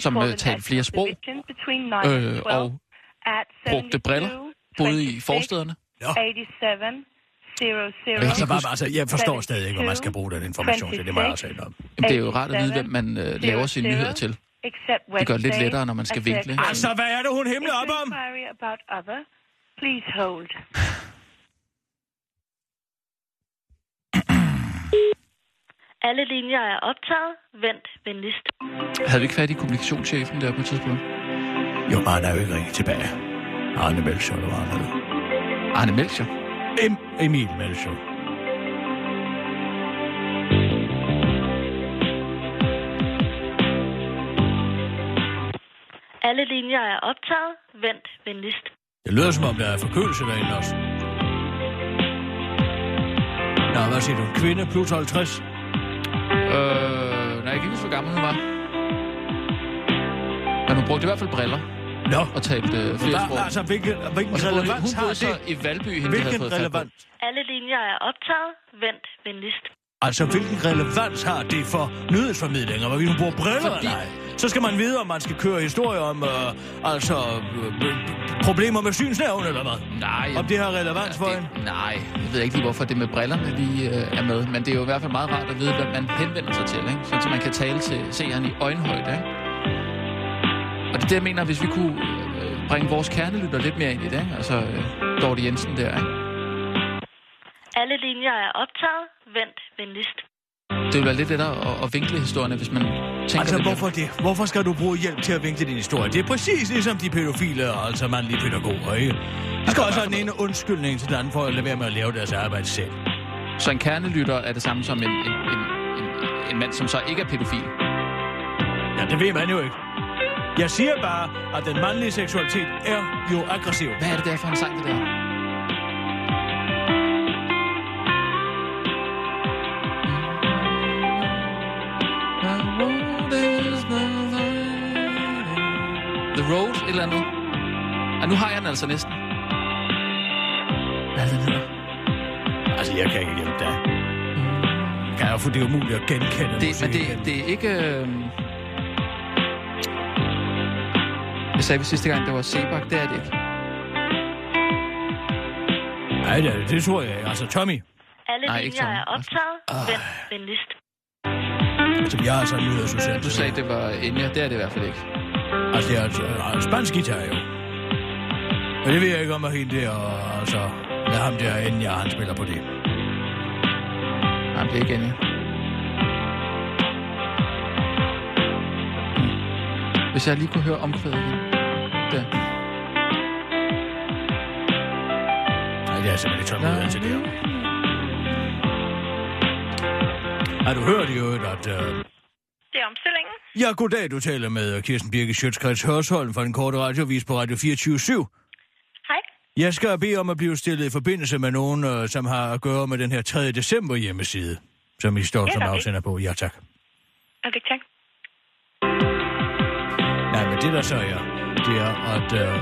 S5: som,
S9: the
S5: talte flere sprog,
S9: Division between 9 and
S5: øh,
S9: 12
S5: og
S9: at
S5: brugte briller,
S9: 72
S5: boede i
S9: 26
S5: forstederne.
S9: 87 00
S4: Altså, bare, altså, jeg forstår stadig ikke, hvor man skal bruge den information til. Det må jeg også sige om.
S5: Jamen, det er jo rart at vide, hvem man øh, laver sine nyheder til. Det gør det lidt lettere, når man skal vinkle.
S4: Altså, hvad er det, hun himler op om?
S9: About other. Please hold. [CLEARS THROAT]
S10: Alle linjer er optaget. Vent venligst.
S5: Havde vi ikke fat i kommunikationschefen der på et tidspunkt?
S4: Jo, han er jo ikke ringet tilbage. Arne Melchior, der var han hed.
S5: Arne Melchior.
S4: Em, Emil Melchior.
S10: Alle linjer er optaget. Vent venligst.
S4: Det lyder som om, der er forkølelse derinde også. Nå, hvad siger du? Kvinde plus 50?
S5: Øh, nej, jeg kan ikke huske, hvor gammel hun var. Men hun brugte i hvert fald briller
S4: Nå.
S5: og talte øh, flere sprog.
S4: Hva, altså, hvilken, hvilken
S5: så
S4: relevans
S5: hun
S4: har
S5: boede så
S4: det?
S5: i Valby, hende,
S4: Hvilken relevans?
S10: Alle linjer er optaget. Vent venligst.
S4: Altså, hvilken relevans har det for nyhedsformidlinger, hvor vi nu bruger briller
S5: Fordi-
S4: eller ej? Så skal man vide, om man skal køre historier om øh, altså, øh, problemer med synsnævn, eller hvad?
S5: Nej,
S4: Om det har relevans for hende?
S5: det, nej, jeg ved ikke lige, hvorfor det med brillerne lige øh, er med. Men det er jo i hvert fald meget rart at vide, hvad man henvender sig til. Ikke? Sådan, så man kan tale til seeren i øjenhøjde. Ikke? Og det er det, jeg mener, hvis vi kunne øh, bringe vores kernelytter lidt mere ind i det. Altså, øh, Dorte Jensen der. Ikke?
S10: Alle linjer er optaget. Vent venligst.
S5: Det ville være lidt lettere at, at vinkle historierne, hvis man tænker
S4: Altså,
S5: lidt
S4: hvorfor det? Hvorfor skal du bruge hjælp til at vinkle din historie? Det er præcis ligesom de pædofile, altså mandlige pædagoger, ikke? De skal også have den ene undskyldning til den anden for at lade være med at lave deres arbejde selv.
S5: Så en kernelytter er det samme som en, en, en, en, en mand, som så ikke er pædofil.
S4: Ja, det ved man jo ikke. Jeg siger bare, at den mandlige seksualitet er jo aggressiv.
S5: Hvad er det der for en sang, det der? The Road, et eller andet. Ja, nu har jeg den altså næsten. Hvad er det, den hedder?
S4: Altså, jeg kan ikke hjælpe dig. Kan jeg, for det er umuligt at genkende
S5: Det, men det, det er ikke... Øh... Jeg sagde vi sidste gang, det var Sebak. Det er det ikke.
S4: Nej, det, det tror jeg ikke. Altså, Tommy.
S10: Alle
S5: Nej, ikke
S10: linjer er optaget. Vent venligst.
S4: Altså, jeg er sådan ude af socialt.
S5: Du sagde, det var Enya. Det er det i hvert fald ikke.
S4: Altså, det er altså, øh, spansk guitar jo. Men det ved jeg ikke om, at hende der, og altså, med ham der, jeg han spiller på det.
S5: Nej, det er ikke Enya. Hvis jeg lige kunne høre omkvædet igen. Der.
S4: Nej, det er simpelthen ikke tålmodighed til det her. Har du hørt i øvrigt, at... Øh...
S9: Det er omstillingen.
S4: Ja, goddag, du taler med Kirsten Birke Sjøtskreds Hørsholm fra den korte radiovis på Radio 24
S9: Hej.
S4: Jeg skal bede om at blive stillet i forbindelse med nogen, øh, som har at gøre med den her 3. december hjemmeside, som I står
S9: Ja,
S4: som afsender på. Ja, tak.
S9: Okay, tak.
S4: Nej, men det der så er, det er, at øh,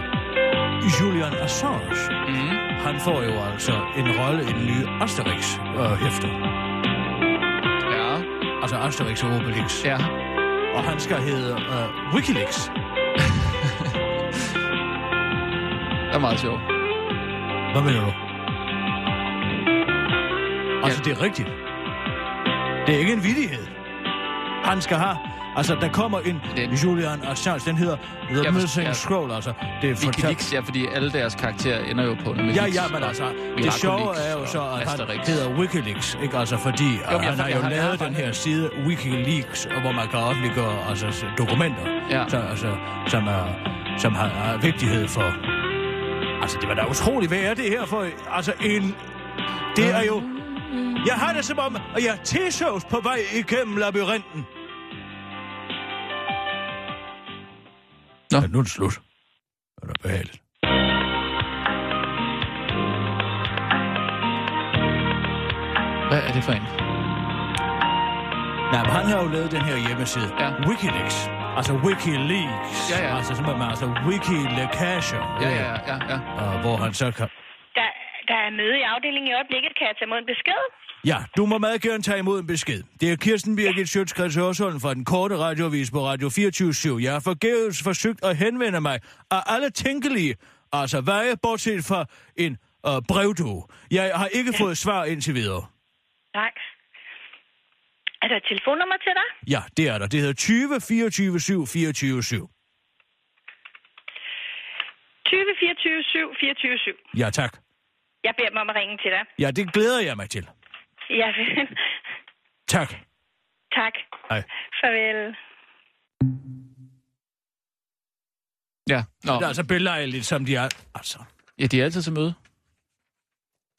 S4: Julian Assange,
S5: Mm.
S4: han får jo altså en rolle i den nye Asterix-hæfter.
S5: Ja.
S4: Altså Asterix og Obelix.
S5: Ja.
S4: Og han skal hedde øh, Wikileaks.
S5: Det er meget sjovt.
S4: Hvad mener du? Altså, det er rigtigt. Det er ikke en vidighed. Han skal have... Altså, der kommer en
S5: Den-
S4: Julian Assange, den hedder The
S5: Jeg
S4: Missing
S5: jeg-
S4: Scroll, altså. Det er fortalt...
S5: Wikileaks, ja, fordi alle deres karakterer ender jo på noget
S4: Ja, ja, men altså, det sjove er jo så, at han hedder Wikileaks, ikke? Altså, fordi jo,
S5: men jeg-
S4: han har jo
S5: jeg
S4: lavet den her side Wikileaks, hvor man kan offentliggøre altså, dokumenter,
S5: Ja.
S4: så, altså, som, er, som har, har vigtighed for... Altså, det var da utroligt, hvad er det her for... Altså, en... Det er jo... Jeg har det som om, at jeg er på vej igennem labyrinten.
S5: Nå.
S4: Ja, nu er det slut. Det er behageligt.
S5: Hvad er det for en?
S4: Nej, men han har jo lavet den her hjemmeside.
S5: Ja.
S4: Wikileaks. Altså Wikileaks.
S5: Ja, ja.
S4: Altså simpelthen altså Wikileakager.
S5: Ja, ja, ja, ja, ja.
S4: Og hvor han så kan...
S9: Er møde i afdelingen i øjeblikket. Kan jeg tage imod en besked?
S4: Ja, du må meget gerne tage imod en besked. Det er Kirsten Birgit Sjøtskreds Hørsholm fra den korte radiovis på Radio 24 Jeg har forgæves forsøgt at henvende mig af alle tænkelige, altså veje, bortset fra en øh, brevdue. Jeg har ikke fået svar indtil videre.
S9: Nej. Er der et telefonnummer til dig?
S4: Ja, det er der. Det hedder 20 24 7 24 7.
S9: 20 24 7 24 7.
S4: Ja, tak.
S9: Jeg beder dem om at ringe til dig.
S4: Ja, det glæder jeg mig til.
S9: Ja,
S4: Tak.
S9: tak.
S4: Hej.
S9: Farvel.
S5: Ja, Nå.
S4: Det er altså belejligt, som de er. Altså,
S5: ja, de er altid til møde.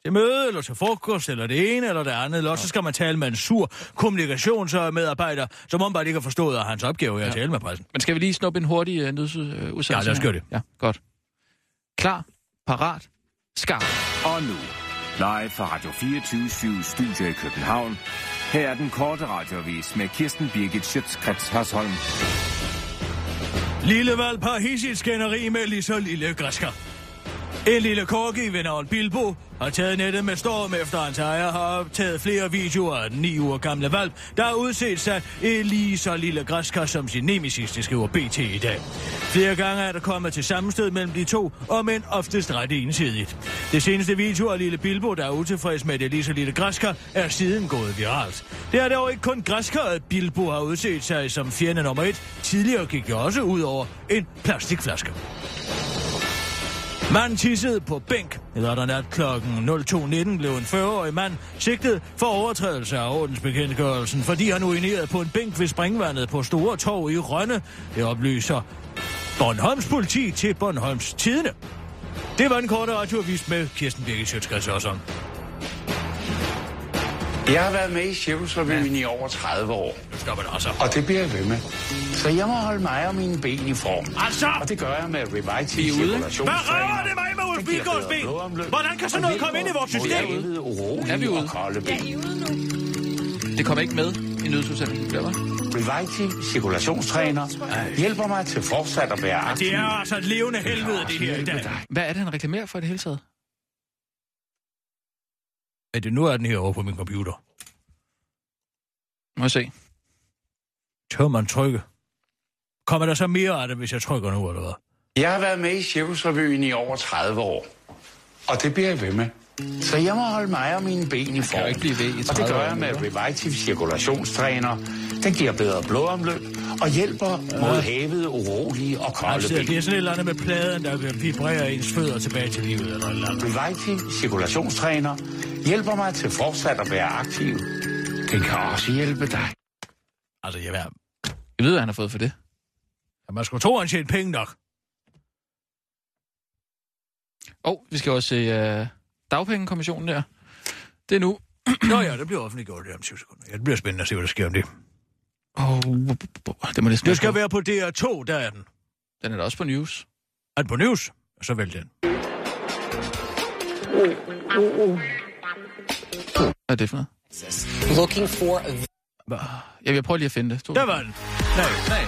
S4: til møde, eller til frokost, eller det ene, eller det andet. Eller så skal man tale med en sur kommunikationsmedarbejder, som om bare ikke har forstået, at hans opgave er at tale med pressen.
S5: Men skal vi lige snuppe en hurtig uh, nyhedsudsendelse?
S4: Ja, lad os gøre det.
S5: Ja, godt. Klar, parat, skarp.
S6: Og nu, live fra Radio 24 Studio i København. Her er den korte radiovis med Kirsten Birgit Schøtzgrads Hasholm.
S4: Lille valp har hissigt skænderi med lige så lille græsker. En lille korgi ved navn Bilbo har taget nettet med storm efter hans ejer har optaget flere videoer af den 9 uger gamle valp, der har udset sig en lige så lille græskar som sin nemesis, det skriver BT i dag. Flere gange er der kommet til sammenstød mellem de to, og men oftest ret ensidigt. Det seneste video af lille Bilbo, der er utilfreds med det lige så lille græskar, er siden gået viralt. Det er dog ikke kun græskar, at Bilbo har udset sig som fjende nummer et. Tidligere gik det også ud over en plastikflaske. Manden tissede på bænk. Lørdag nat kl. 02.19 blev en 40-årig mand sigtet for overtrædelse af ordensbekendtgørelsen, fordi han urinerede på en bænk ved springvandet på Store Torv i Rønne. Det oplyser Bornholms politi til Bornholms Tidene. Det var en korte radioavis med Kirsten Birgit Sjøtskreds
S7: jeg har været med i Cirkusrevyen i over 30 år,
S4: Nu stopper det altså.
S7: og det bliver jeg ved med. Så jeg må holde mig og mine ben i form.
S4: Altså!
S7: Og det gør jeg med
S5: ude, ikke?
S4: Hvad røver det mig med Ulf Bilgaards ben? Hvordan kan sådan noget komme ind i vores system?
S5: Er vi
S7: Er
S5: ude? Det kommer ikke med i nyhedsudsendelsen, der var?
S7: Revive cirkulationstræner hjælper mig til fortsat at være aktiv.
S4: Det er altså et levende helvede, det her i dag.
S5: Hvad er det, han reklamerer for i det hele taget?
S4: Er det nu er den her over på min computer?
S5: Må jeg se.
S4: Tør man trykke? Kommer der så mere af det, hvis jeg trykker nu, eller hvad?
S7: Jeg har været med i Cirkusrevyen i over 30 år. Og det bliver jeg ved med. Så jeg må holde mig og mine ben i form.
S5: ikke blive ved i
S7: og
S5: 30
S7: det gør jeg med
S5: mere.
S7: Revive cirkulationstræner. Den giver bedre blodomløb og hjælper mod hævede, urolige og kolde
S4: Altså, det
S7: ben.
S4: er sådan et eller andet med pladen, der vil vibrere ens fødder tilbage til livet, eller eller andet.
S7: Revive cirkulationstræner hjælper mig til fortsat at være aktiv. Den kan også hjælpe dig.
S4: Altså, jeg, ved,
S5: Jeg ved, hvad han har fået for det.
S4: ja, man skulle tro, han tjente penge nok.
S5: Og oh, vi skal også se uh, dagpengekommissionen der. Det er nu. [CLEARS THROAT]
S4: Nå ja, det bliver offentliggjort lige om 20 sekunder. Ja, det bliver spændende at se, hvad der sker om det.
S5: Oh, det må næsten
S4: Det skal
S5: på.
S4: være på DR2, der er den.
S5: Den er da også på news.
S4: Er den på news? Så vælg den.
S5: Hvad er det for noget?
S11: Looking for a
S5: Jeg vil prøve lige at finde det. To
S4: Der var den. Nej,
S5: Nej.